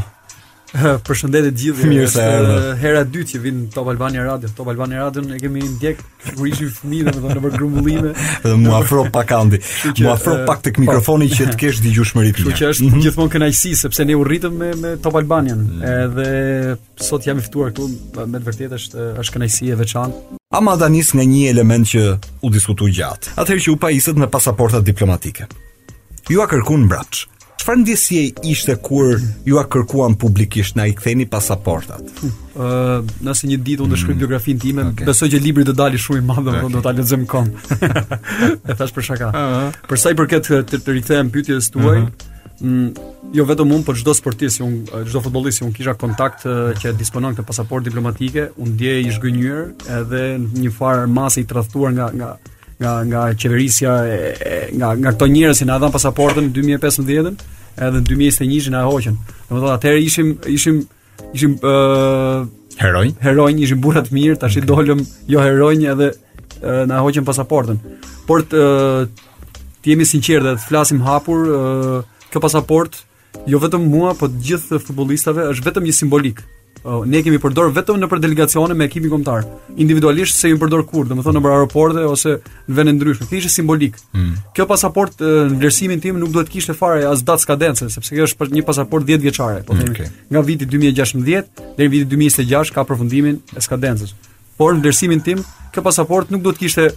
Përshëndetje të gjithëve. Mirë se erdhët. Hera e dytë që vij në Top Albania Radio. Top Albania Radio e kemi ndjek kur ishim fëmijë, domethënë nëpër grumbullime. Dhe mu afro pak Andi. Mu afro pak tek po. mikrofoni që të kesh dëgjueshmëri të mirë. Kështu që është mhm. gjithmonë kënaqësi sepse ne u rritëm me me Top Albanian. Mm. Edhe sot jam i ftuar këtu me të vërtetë është është kënaqësi e veçantë. Ama do ta nis nga një element që u diskutua gjatë. Atëherë që u pajisët me pasaporta diplomatike. Jua kërkuan mbrapsht. Çfarë ndjesie ishte kur jua kërkuan publikisht na i ktheni pasaportat? Ë, uh, nëse një ditë unë do shkruaj mm. biografinë time, okay. besoj që libri do dalë shumë i madh, do okay. do ta lexojmë kom. e thashë për shaka. Uh -huh. Për sa i përket të, të, të rikthehem pyetjes tuaj, uh -huh mm, jo vetëm unë, por çdo sportist, çdo futbollist, si unë kisha kontakt që disponon këtë pasaportë diplomatike, u ndje i zhgënjyer edhe në një farë mase i tradhtuar nga nga nga nga qeverisja nga nga këto njerëz që na e dhanë pasaportën në 2015-ën, edhe në 2021-shin na e hoqën. Domethënë atëherë ishim ishim ishim ë uh, heronj, heronj ishim burra të mirë, tashi dolëm jo heronj edhe uh, na e hoqën pasaportën. Por të uh, të jemi sinqertë dhe të flasim hapur, uh, kjo pasaportë Jo vetëm mua, po të gjithë futbollistëve është vetëm një simbolikë. Uh, ne e kemi përdor vetëm nëpër delegacione me ekipin kombëtar. Individualisht s'e kemi përdor kurrë, domethënë nëpër aeroporte ose në vende të ndryshme. Kjo ishte simbolikë. Mm. Kjo pasaportë uh, në vlerësimin tim nuk duhet të kishte fare as datë skadence, sepse kjo është një pasaportë 10 vjeçare, po mm, okay. nga viti 2016 deri në vitin 2026 ka përfundimin e skadencës por në vlerësimin tim, kjo pasaportë nuk duhet të kishte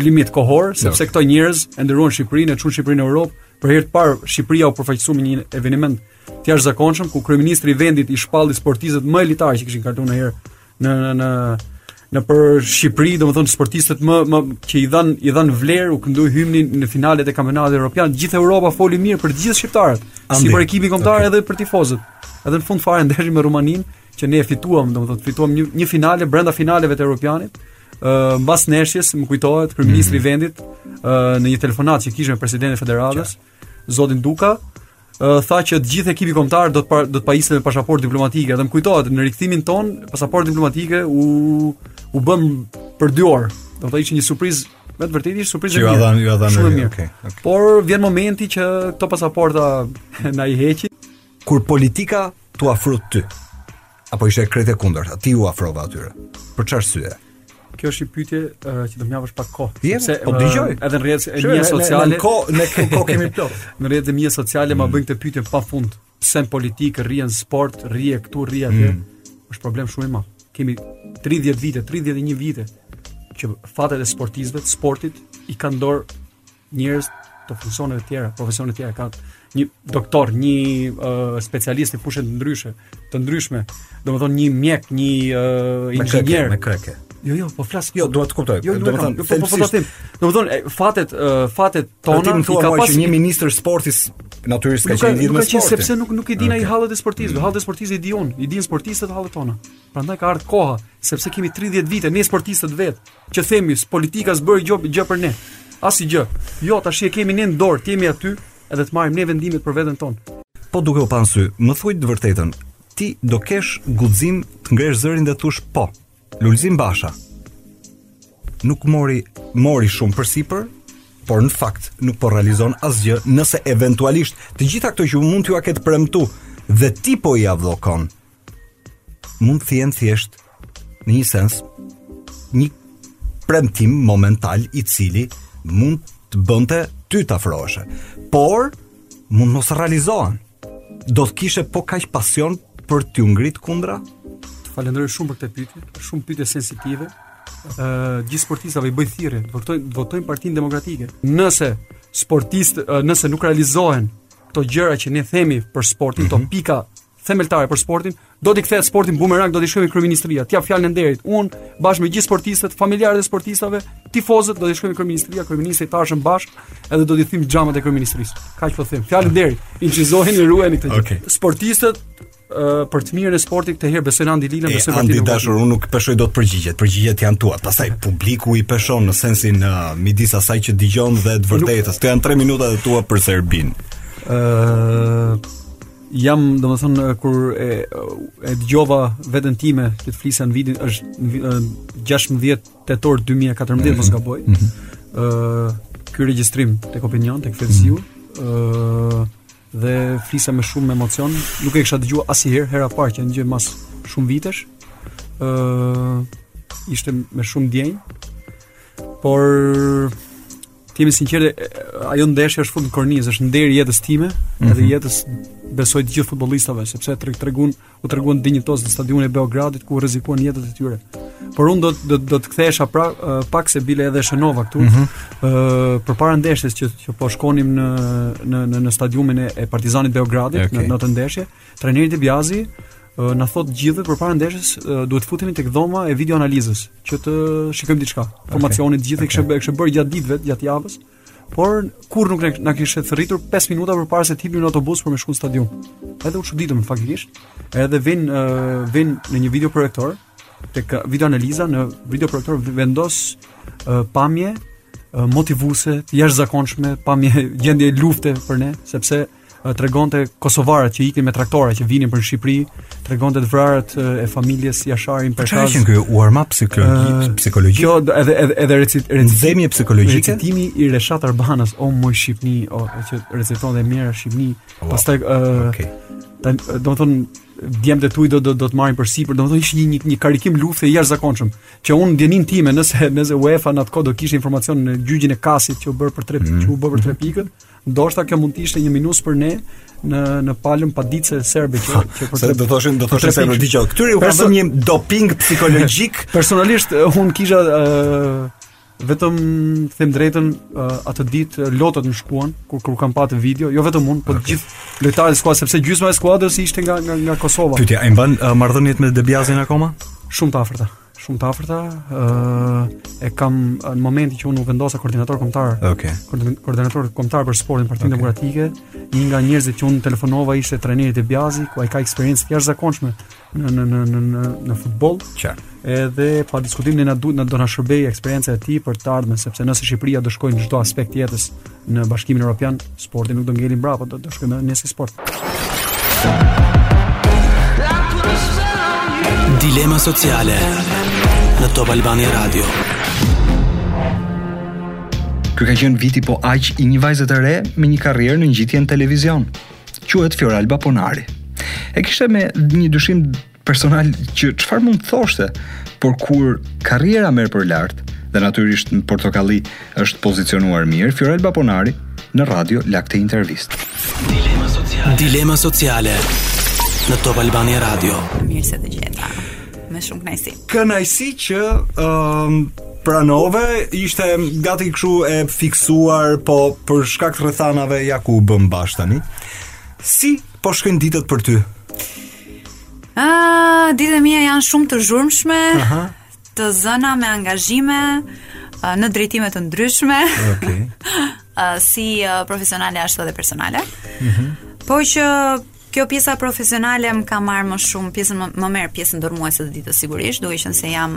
limit kohor, sepse këto njerëz e nderuan Shqipërinë, e çuan Shqipërinë në Europë, për herë të parë Shqipëria u përfaqësua me një eveniment të jashtëzakonshëm ku kryeministri i vendit i shpalli sportistët më elitarë që kishin kaluar ndonjëherë në në në në për Shqipëri, domethënë sportistët më më që i dhanë i dhanë vlerë u këndua himni në finalet e kampionatit evropian. Gjithë Europa foli mirë për të gjithë shqiptarët, si për ekipin kombëtar okay. edhe për tifozët. Edhe në fund fare ndeshjen me Rumaninë, që ne e fituam, domethënë fituam një, një finale brenda finaleve të Europianit, uh, mbas ndeshjes më kujtohet kryeministri i mm. vendit uh, në një telefonatë që kishte me presidentin e federatës, zotin Duka, uh, tha që të gjithë ekipi kombëtar do të par, do të pajiset me pasaportë diplomatike. Dhe më kujtohet në rikthimin tonë, pasaportat diplomatike u u bënë për 2 orë. Do të thotë ishte një surprizë Me të vërtetë ishte surprizë e mirë. Shumë e mirë. Okay, okay. Por vjen momenti që këto pasaporta na i heqin. Kur politika t'u afrua ty, apo ishte krejt e kundërta, ti u afrova atyre. Për çfarë arsye? Kjo është një pyetje uh, që do më japësh pak kohë. Jam, sepse po dëgjoj. Edhe në rrjetet e mia sociale, në kohë në kohë kemi plot. Në rrjetet e mia sociale mm. ma bëjnë këtë pyetje pa fund. Pse në politikë, rri në sport, rri këtu, rri atje. Mm. Është problem shumë i madh. Kemi 30 vite, 31 vite që fatet e sportistëve, sportit i kanë në dorë njerëz të funksioneve të tjera, profesione të tjera kanë një doktor, një uh, specialist në fushë të ndryshme, të ndryshme. Domethënë një mjek, një uh, inxhinier Me. Jo, jo, po flas. Jo, dua të kuptoj. Jo, domethënë, po po domethënë. Domethënë fatet fatet tona i ka pasur një ministër sporti natyrisht s'ka qenë lidhur me sportin. Nuk ka sepse nuk nuk i dinë ai hallet e sportistëve. Mm. Hallet e sportistëve i diun, i dinë sportistët hallet tona. Prandaj ka ardhur koha, sepse kemi 30 vite ne sportistët vet. Që themi, politika s'bëri gjo, gjë për ne. Asigjë. Jo, tash e kemi ne në dorë, të jemi aty edhe të marrim ne vendimet për veten tonë. Po duke u panë sy, më thuaj të vërtetën, ti do kesh guxim të ngresh zërin dhe thush po. Lulzim Basha nuk mori mori shumë përsipër, por në fakt nuk po realizon asgjë nëse eventualisht të gjitha këto që mund t'jua ketë premtu dhe ti po i avokon mund të jenë thjesht në një sens një premtim momental i cili mund të bënte ty të afroheshe. Por, mund të mos realizohen. Do të kishe po kaq pasion për t'u ngrit kundra? Të falenderoj shumë për këtë pyetje, shumë pyetje sensitive. Ë, uh, gjithë sportistëve i bëj thirrje, votojnë votojnë Partinë Demokratike. Nëse sportistë, uh, nëse nuk realizohen këto gjëra që ne themi për sportin, mm -hmm. këto mhm. pika themeltare për sportin, do t'i kthehet sporti bumerang, do t'i shkojmë kryeministria, t'jap fjalën e nderit. Un bashkë me gjithë sportistët, familjarët e sportistëve, tifozët do t'i shkojmë kryeministria, kryeministri ardhshëm Basha, edhe do t'i thyjm xhamat e kryeministrisë. Kaq po them. Fjalë nderi, inçizojeni e ruajeni këtë gjë. Okay. Sportistët për të mirën e sportit këtë herë besoj Andi Lila besoj Andi i dashur unë nuk peshoj dot përgjigjet përgjigjet janë të tuat pastaj publiku i peshon në sensin uh, midis asaj që dëgjon dhe të vërtetës këto janë 3 minutat e tua për Serbin ë uh, Jam, domethënë, kur e, e dëgjova vetën time që të flisa në vitin, është 16 tetor 2014, mm -hmm. mos gaboj, mm -hmm. uh, ky regjistrim tek Opinion, tek Fevziu, mm -hmm. uh, dhe flisa me shumë emocion, nuk e kisha dëgjua asnjëherë, hera e parë që e ndëgjoj mas shumë vitesh, uh, ishte me shumë ndjenjë, por Të jemi sinqertë, ajo ndeshje është fut në kornizë, është nderi i jetës time, mhm. edhe jetës besoj të gjithë futbollistëve, sepse treg tregun u treguan dinjitoz në stadiumin e Beogradit ku rrezikuan jetët e tyre. Por unë do do do të kthehesha mbrapa pak se bile edhe shënova këtu. Mm -hmm. përpara ndeshjes që që po shkonim në në në, në stadiumin e, e Partizanit Beogradit në, në atë ndeshje, Trajneri De Biazi na thotë të gjithëve përpara ndeshjes duhet të futemi tek dhoma e video analizës që të shikojmë diçka. Informacionet okay. të gjithë okay. i kishim kishim bërë gjatë ditëve, gjatë javës. Por kurrë nuk na kishte thërritur 5 minuta përpara se të hipim në autobus për me shkuar në stadium. Edhe u çuditëm faktikisht. Edhe vin uh, vin në një video projektor tek video analiza në video projektor vendos uh, pamje motivuese, të jashtëzakonshme, pamje gjendje lufte për ne, sepse tregonte kosovarët që iknin me traktora që vinin për në Shqipëri, tregonte të vrarët e familjes Jashari për shkak të këtyre arma psikologjik, psikologjik. Kjo edhe edhe edhe recit recitimi e psikologjik. Recitimi i Reshat Arbanës o moj Shqipni, o që reciton e mjera Shqipni. Oh, Pastaj ë uh, okay. Tan do të thonë djemtë e tu do do do të marrin përsipër, do të thonë një një, një karikim lufte i jashtëzakonshëm, që unë në mendjen time nëse nëse UEFA në atë kohë do kishte informacion në gjyqin e Kasit që u bë për 3 mm -hmm. që u bë për 3 pikët. Ndoshta kjo mund të ishte një minus për ne në në palën paditëse serbe që që për të do thoshin do thoshin se dëgjo. Këtyre u ka dhënë një doping psikologjik. Personalisht unë kisha uh, ta them të drejtën uh, atë ditë lotët më shkuan kur kur kam parë videon, jo vetëm unë, por okay. të gjithë lojtarët e skuadrës sepse gjysma e skuadrës ishte nga nga, nga Kosova. Pyetja, a i mban uh, marrëdhëniet me De Biazin akoma? Shumë të afërta. Shumë të afërta, uh, e kam në momentin që unë u vendosa koordinator kombëtar. Okej. Okay. Koordinator kombëtar për sportin Partinë okay. Demokratike, një nga njerëzit që unë telefonova ishte trajneri De Biazi, ku ai ka eksperiencë të jashtëzakonshme në në në në në, në futboll. Qartë. Edhe pa diskutim ne na duhet na do na shërbejë eksperienca e tij për të ardhmen, sepse nëse Shqipëria do shkojë në çdo aspekt të jetës, Në Bashkimin Evropian sporti nuk do ngelë mbrapa, do të shkojë edhe në sport. Dilema sociale në Top Albania Radio. Ky ka qenë viti po aq i një vajze të re me një karrierë në ngjitje në televizion. Quhet Fioralba Ponari. E kishte me një dyshim personal që çfarë mund të thoshte, por kur karriera merr për lart dhe natyrisht në portokalli është pozicionuar mirë, Fioralba Ponari në radio la këtë intervistë. Dilema sociale. Dilema sociale në Top Albania Radio. Mirë se të gjeta. Me shumë kënaqësi. Kënaqësi që ë um, pranove, ishte gati kështu e fiksuar, po për shkak të rrethanave ja ku bëm bashkë tani. Si po shkojnë ditët për ty? Ah, ditët e mia janë shumë të zhurmshme. Aha. Të zëna me angazhime në drejtime të ndryshme. Okej. Okay. si profesionale ashtu edhe personale. Mhm. Mm po që kjo pjesa profesionale më ka marrë më shumë pjesën më, më merr pjesën dërmuese të ditës sigurisht, duke qenë se jam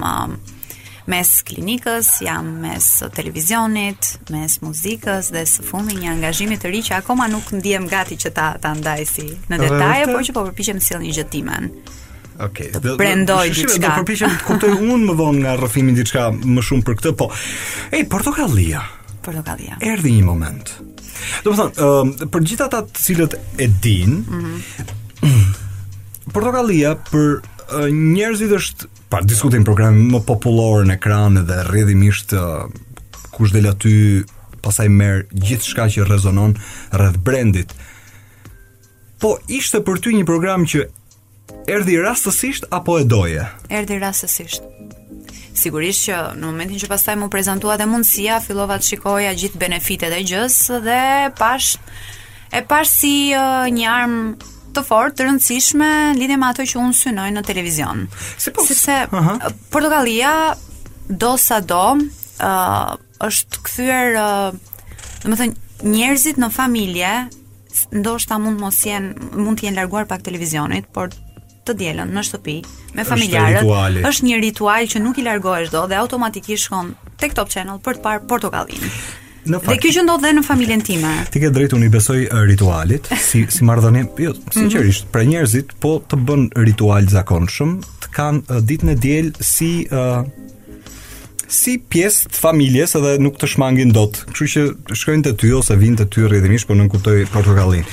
mes klinikës, jam mes televizionit, mes muzikës dhe së fundi një angazhimi të ri që akoma nuk ndihem gati që ta ta ndaj si në detaje, por që po përpiqem të sjell një gjë timen. Okej. Okay. Po rendoj diçka. Do përpiqem të kuptoj unë më vonë nga rrëfimi diçka më shumë për këtë, po. Ej, portokallia. Portokallia. Erdhi një moment. Domethënë, uh, për gjithë ata të cilët e dinë, mm -hmm. portokallia për uh, njerëzit është Pa diskutim programin më popullor në ekran dhe rrjedhimisht kush del aty pastaj merr gjithçka që rezonon rreth brendit. Po ishte për ty një program që erdhi rastësisht apo e doje? Erdhi rastësisht. Sigurisht që në momentin që pastaj m'u prezantua dhe mundësia, fillova të shikoja gjithë benefitet e gjësë dhe pashë e pashë si uh, një armë të fortë, të rëndësishme në lidhje me ato që unë synoj në televizion. Sepse, sepse uh -huh. Portokallia dosido uh, është kthyer, uh, domethënë njerëzit në familje ndoshta mund mos jenë mund të jenë larguar pak televizionit, por të dielën në shtëpi me familjarët. Është, është një ritual që nuk i largohesh dot dhe automatikisht shkon tek Top Channel për të parë Portokallinë. Në fakt. Dhe kjo që ndodh dhe në familjen time. Ti ke të drejtë unë i besoj uh, ritualit, si si marrëdhënie, jo, sinqerisht, mm -hmm. për njerëzit po të bënë ritual të zakonshëm, të kanë uh, ditën e diel si uh, si pjesë të familjes edhe nuk të shmangin dot. Kështu që shkojnë te ty ose vijnë te ty rrjedhimisht, po nënkuptoj Portokallinë.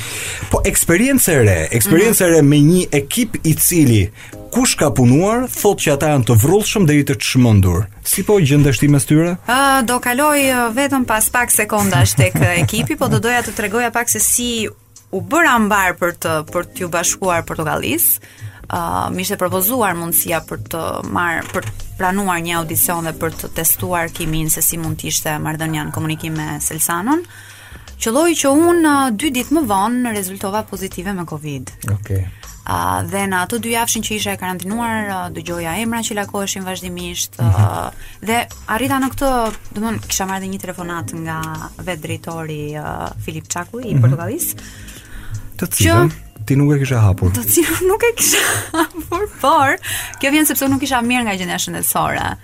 Po eksperiencë e re, eksperiencë e re me një ekip i cili Kush ka punuar, thotë që ata janë të vrullshëm deri të çmendur. Si po gjendesh ti mes tyre? Ë, uh, do kaloj uh, vetëm pas pak sekondash tek ekipi, po do doja të tregoja pak se si u bëra mbarë për të për t'iu bashkuar Portokallisë. Ë, uh, më ishte propozuar mundësia për të marr për të pranuar një audicion dhe për të testuar kiminë se si mund të ishte marrëdhënia në komunikim me Salsanon. Qëlloi që unë dy ditë më vonë rezultova pozitive me Covid. Okej. Okay. Uh, dhe në ato dyjavëshin që isha e karantinuar, uh, dëgjoja emra që lakoheshin vazhdimisht uh, mm -hmm. dhe arrita në këtë, domethënë, kisha marrë një telefonatë nga vetë drejtori uh, Filip Çakulli i mm -hmm. Portokallisë. Të cilën që... ti nuk e kishe hapur. Të cilën nuk e kisha hapur, por kjo vjen sepse unë nuk isha mirë nga gjendja shëndetësore.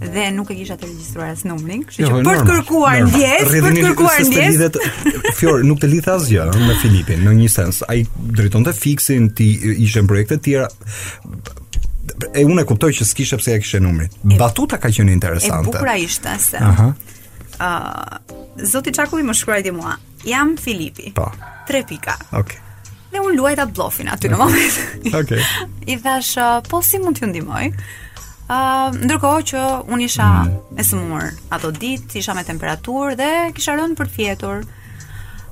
dhe nuk e kisha të regjistruar as numrin, kështu jo, që për të kërkuar ndjesë, për të kërkuar ndjesë. Lidhet Fjor, nuk të lidhte asgjë me Filipin në një sens. Ai drejtonte fiksin ti ishe në projekte të tjera e unë e kuptoj që s'kishe pse t'ia kishe numrin. Batuta ka qenë interesante. E bukura ishte se. Aha. Uh, Zoti Çakulli më shkruajti mua. Jam Filipi. Po. Tre pika. Ok. Dhe unë luajta blofin aty okay. në moment. Ok. I thash, po si mund t'ju ndihmoj? Uh, ndërkohë që unë isha mm. e sëmur ato ditë, isha me temperaturë dhe kisha rënë për të fjetur.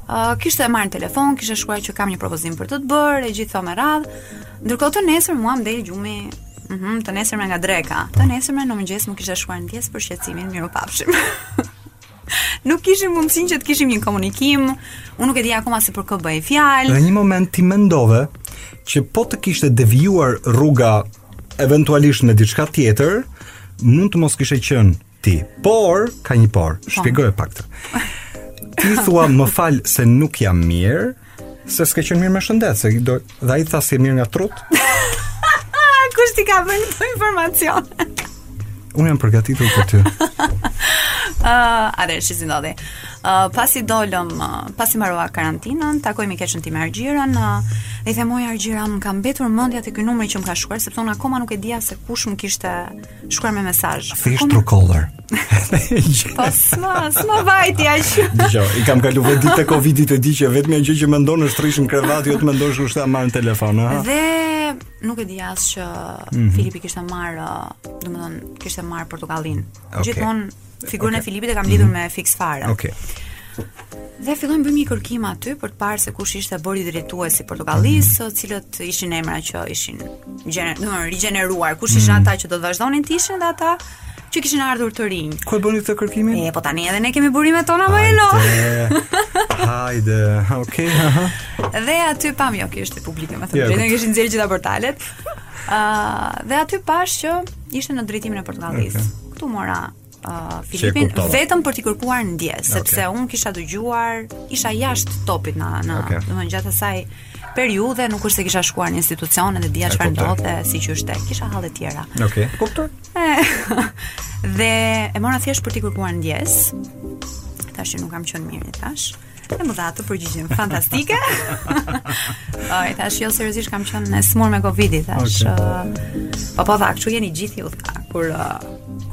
Uh, më kishte marrë në telefon, kishte shkruar që kam një propozim për të të bërë, e gjithë me radhë. Ndërkohë të nesërmen mua më doli gjumi Mhm, mm të nesërmen nga dreka. Të nesërmen në mëngjes më kishte shkruar ndjesë për shqetësimin, mirupafshim. Nuk kishim mundësinë që të kishim një komunikim. Unë nuk e di akoma se për kë bëhej fjalë. Në një moment ti mendove që po të kishte devijuar rruga eventualisht me diçka tjetër, mund të mos kishe qenë ti. Por, ka një por, po. shpjegoje pak ti. Ti thua më fal se nuk jam mirë, Se s'ke qenë mirë me shëndet, se do dhe ai tha s'je mirë nga trut. Kush t'i ka dhënë këto informacione? Unë jam përgatitur për ty. Ëh, uh, dhe si si ndodhi. Ëh, uh, pasi dolëm, uh, pasi mbarova karantinën, takoj mikeshën time Argjirën, uh, dhe i them oj Argjira, më ka mbetur mendja te ky numri që më ka shkruar, sepse unë akoma nuk e dija se kush më kishte Shkruar me mesazh. Thjesht Truecaller. Po s'ma, s'ma vajti aq. Dëgjo, i kam kaluar vetë ditët e Covidit e di që vetmja gjë që mendon është të rrish në krevat, jo të mendosh kush ta marr në telefon, ha. Dhe nuk e di as që mm -hmm. Filipi kishte marr, domethënë kishte marr Portokallinë. Okay. Gjithmonë Figurën okay. e Filipit e kam lidhur mm -hmm. me Fiks Fare. Okej. Okay. Dhe fillojmë bëjmë një kërkim aty për të parë se kush ishte bordi drejtues i Portokallisë, cilët ishin emrat që ishin gjener, no, rigjeneruar, kush ishin mm. ata që do të vazhdonin të ishin dhe ata që kishin ardhur të rinj. Ku e bëni këtë kërkimin? E po tani edhe ne kemi burimet tona mo Elo. Hajde. Okej. Okay, dhe aty pam jo ishte publike, domethënë, e kishin nxjerrë të gjitha portalet. Ëh, uh, dhe aty pash që ishte në drejtimin e Portokallisë. Okay. Këtu mora uh, Filipin vetëm për t'i kërkuar ndjes, okay. sepse un kisha dëgjuar, isha jashtë topit në në, okay. domethënë gjatë asaj periudhe nuk është se kisha shkuar në institucion dhe dija çfarë ndodhte, siç është e, kisha halle të tjera. Okej. Okay. Kuptoj. dhe e mora thjesht për t'i kërkuar ndjes. Thash që nuk kam qenë mirë i thash. E më dha atë përgjigjen fantastike. Po i thash jo seriozisht kam qenë e smur me Covid i thash. Okay. Uh, po po tha, kështu jeni gjithë ju tha, kur uh,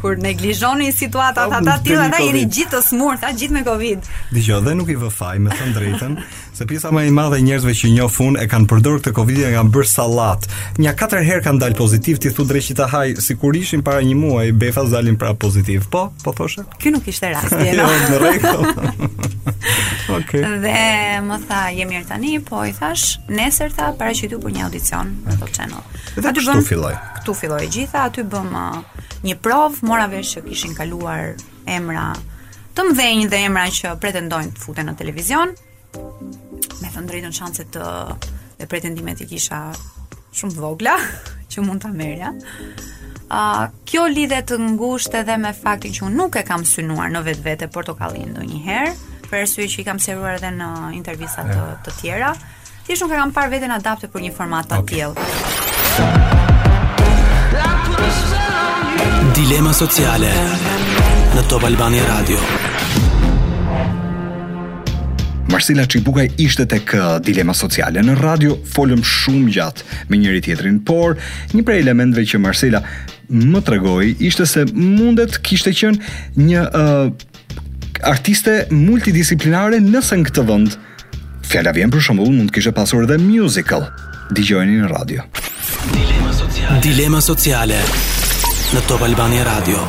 kur neglizhoni situata të tilla ata jeni gjithë të smur, tha gjithë me Covid. Dëgjo, dhe nuk i vë faj me thënë të drejtën, se pjesa më e madhe e njerëzve që njoh fun e kanë përdorur këtë Covid e kanë bërë sallat. Nja katër herë kanë dalë pozitiv, ti thu dreqi ta hajë, sikur ishin para një muaji, befas dalin prap pozitiv. Po, po thoshe. Ky nuk ishte rasti, jo. Në rregull. Okej. Dhe më tha, "Je mirë tani?" Po i thashë, "Nesër, tha, paraqitu për një audicion në Top Channel." Dhe Aty kështu bëm- filloi. Këtu filloi e gjitha, aty bëmë uh, një provë, mora vesh që kishin kaluar emra të mëdhenj dhe emra që pretendojnë të futen në televizion. Me thënë drejtën shanset edhe pretendimet i kisha shumë të vogla që mund ta merrja. A uh, kjo lidhet ngushtë edhe me faktin që unë nuk e kam synuar në vetvete Portokallinë ndonjëherë, për arsye që i kam sqaruar edhe në intervista të, të tjera. Thjesht nuk e kam parë veten adapte për një format të okay. tillë. Dilema sociale në Top Albania Radio. Marsela Çibukaj ishte tek uh, dilema sociale në radio, folëm shumë gjatë me njëri-tjetrin, por një prej elementëve që Marsela më tregoi ishte se mund të kishte qenë një uh, artiste multidisiplinare nëse në këtë vend fjala vjen për shembull mund të kishte pasur edhe musical. Dëgjojeni në radio. Dilema sociale. Dilema sociale në Top Albania Radio.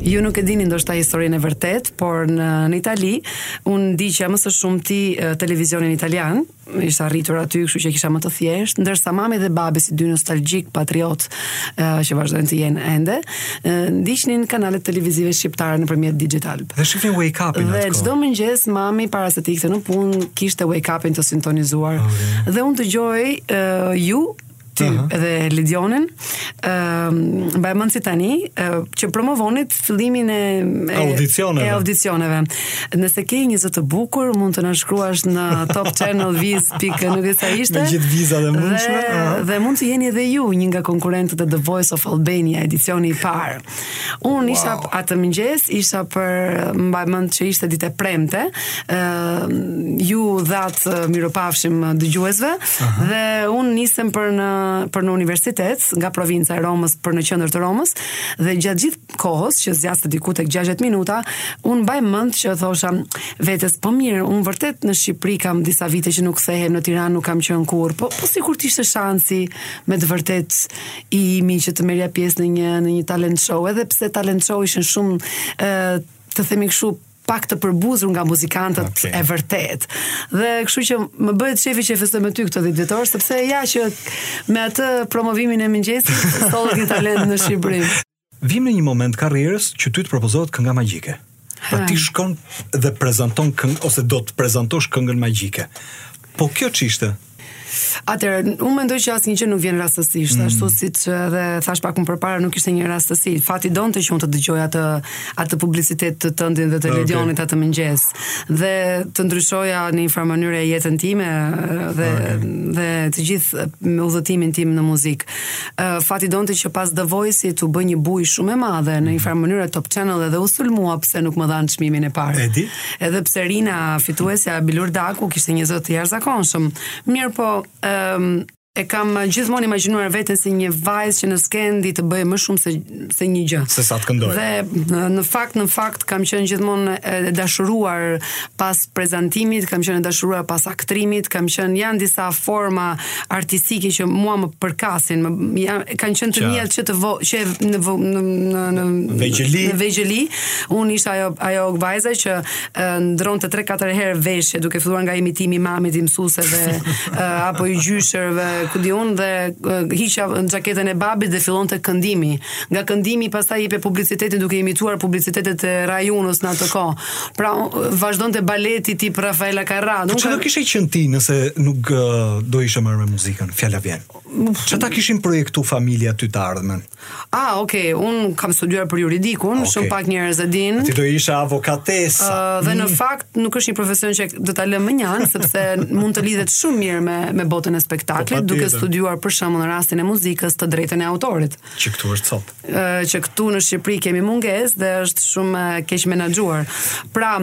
Ju nuk e dini ndoshta historinë e vërtetë, por në, në Itali, unë ndiqja më së shumti televizionin italian, isha rritur aty, kështu që kisha më të thjeshtë, ndërsa mami dhe babi si dy nostalgjikë patriotë që vazhdojnë të jenë ende, ndiqnin kanalet televizive shqiptare nëpërmjet Digitalb. Dhe shihnin Wake Up-in atë. Dhe çdo mëngjes mami para se të ikte në punë kishte Wake Up-in të sintonizuar. Okay. Dhe unë dëgjoj uh, ju ty uh -huh. dhe Ledionin. Ëm ehm, uh, mbaj mend si tani uh, që promovonit fillimin e audicioneve. E audicioneve. Nëse ke një zë të bukur, mund të na shkruash në Top Channel vizë pikë nuk e di sa ishte. Me gjithë vizat e mundshme. Dhe, uh -huh. dhe mund të jeni edhe ju një nga konkurrentët e The Voice of Albania edicioni i parë. Unë wow. isha atë mëngjes, isha për mbaj mend që ishte ditë e premte. ë ju dhatë mirupafshim dëgjuesve uh -huh. dhe unë nisem për në për në universitet nga provinca e Romës për në qendër të Romës dhe gjatë gjithë kohës që zgjaste diku tek 60 minuta, unë mbaj mend që thosha vetes po mirë, unë vërtet në Shqipëri kam disa vite që nuk kthehem në Tiranë, nuk kam qenë kurrë. Po po sikur të ishte shansi me të vërtetë imi që të merrja pjesë në një në një talent show edhe pse talent show ishin shumë ë të themi kështu pak të përbuzur nga muzikantët okay. e vërtetë. Dhe kështu që më bëhet qejfi që e festoj me ty këtë dhjetëvjetor, sepse ja që me atë promovimin e mëngjesit, sollët një talent në Shqipëri. Vijmë në një moment të karrierës që ty të propozohet kënga magjike. Pra ti shkon dhe prezanton këngë ose do të prezantosh këngën magjike. Po kjo ç'ishte? Atëherë, unë mendoj që asnjë gjë nuk vjen rastësisht, mm. ashtu siç edhe thashë pak më përpara, nuk ishte një rastësi. Fati donte që unë të dëgjoja atë atë publicitet të tëndin dhe të okay. Ledionit atë mëngjes. dhe të ndryshoja në një farë mënyre jetën time dhe okay. dhe të gjithë udhëtimin tim në muzikë. Uh, fati donte që pas The Voice u bë një bujë shumë e madhe në një mhm. farë mënyre Top Channel edhe u sulmua pse nuk më dhanë çmimin e parë. E di? Edhe pse Rina fituesja Bilurdagu kishte një zë të jashtëzakonshëm. Mirëpo, um, e kam uh, gjithmonë imagjinuar veten si një vajzë që në skenë di të bëjë më shumë se se një gjë. Sesa të këndoj. Dhe uh, në fakt në fakt kam qenë gjithmonë e dashuruar pas prezantimit, kam qenë e dashuruar pas aktrimit, kam qenë janë disa forma artistike që mua më përkasin, më janë kanë qenë të miat që të vo, që në në në në vegjëli. Në vegjëli, unë isha ajo ajo vajza që ndronte 3-4 herë veshje duke filluar nga imitimi i mamit i mësuesve apo i gjyshërve ku di unë dhe hiqej xhaketa e babit dhe fillonte këndimi nga këndimi pastaj jepej publiciteti duke imituar publicitetet e Rai Unos në atë kohë pra vazhdonte baleti tip Raffaella Carrà po çfarë do kishe qenë ti nëse nuk do ishe marrë me muzikën fjala vjen çfarë ta kishin projektu familja ty të ardhmen Ah, okay, unë kam studiuar për juridik unë, okay. shumë pak njerëz e dinë. Ti do ishe avokate sot. Uh, dhe në mm. fakt nuk është një profesion që do ta lë mënjanë sepse mund të lidhet shumë mirë me me botën e spektaklit, po, duke studiuar për shembull në rastin e muzikës të drejtën e autorit. Që këtu është copë. Uh, që këtu në Shqipëri kemi mungesë dhe është shumë e keqmenaxhuar. Pra,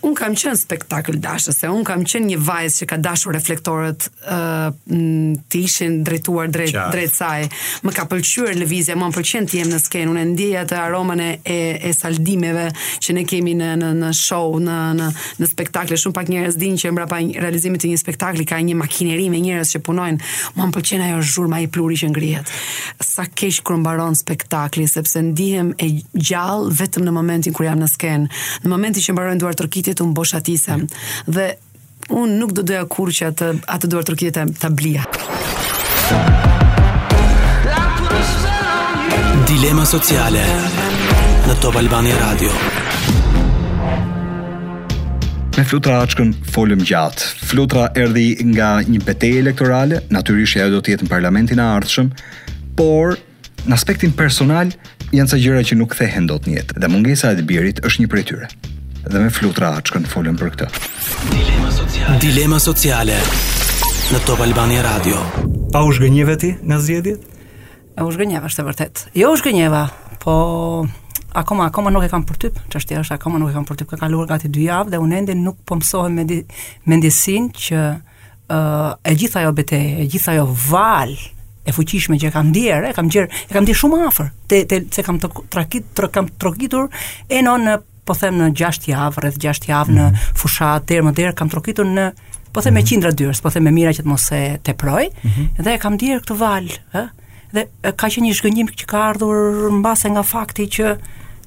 Unë kam qenë spektakëldashëse, unë kam qenë një vajzë që ka dashur reflektorët uh, të ishin drejtuar drejt, drejt saj. Më ka pëlqyer lëvizja, mua më pëlqen të jem në skenë, unë e ndjej atë aromën e, e, e saldimeve që ne kemi në, në, në show, në, në, në spektakle. Shumë pak njerëz dinë që mbrapa realizimit të një spektakli ka një makineri me njerëz që punojnë. Mua më pëlqen ajo zhurma e pluhuri që ngrihet. sa keq kur mbaron spektakli, sepse ndihem e gjallë vetëm në momentin kur jam në skenë. Në momentin që mbarojnë duartrokitjet, unë boshatisem. Dhe unë nuk do doja kurrë që atë, atë duartrokitje ta, ta blija. Dilema sociale në Top Albania Radio. Me Flutura Açkën folëm gjatë. Flutura erdhi nga një betejë elektorale, natyrisht ajo do të jetë në parlamentin e ardhshëm, por në aspektin personal janë ca gjëra që nuk kthehen dot në jetë dhe mungesa e të birit është një prej tyre. Dhe me Flutura Açkën folëm për këtë. Dilema sociale. Dilema sociale. Në Top Albania Radio. A u zhgënjeve ti nga zgjedhjet? E u zhgënjeva, është e vërtetë. Jo u zhgënjeva, po akoma akoma nuk e kam përtyp. Çështja është akoma nuk e kam përtyp. Ka kaluar gati 2 javë dhe unë ende nuk po mësohem me mendjesin që ë uh, e gjitha ajo betejë, e gjitha ajo valë e fuqishme që e kam ndier, e kam gjer, e kam ndier shumë afër. Te te se kam trokit, kam trokitur e në në po them në 6 javë, rreth 6 javë në mhm. fushatë derë më derë kam trokitur në po them me mhm. qindra dyersh, po them me mijëra që të mos e teproj mhm. dhe e kam ndier këtë valë, ë? Dhe ka qenë një zhgënjim që ka ardhur mbase nga fakti që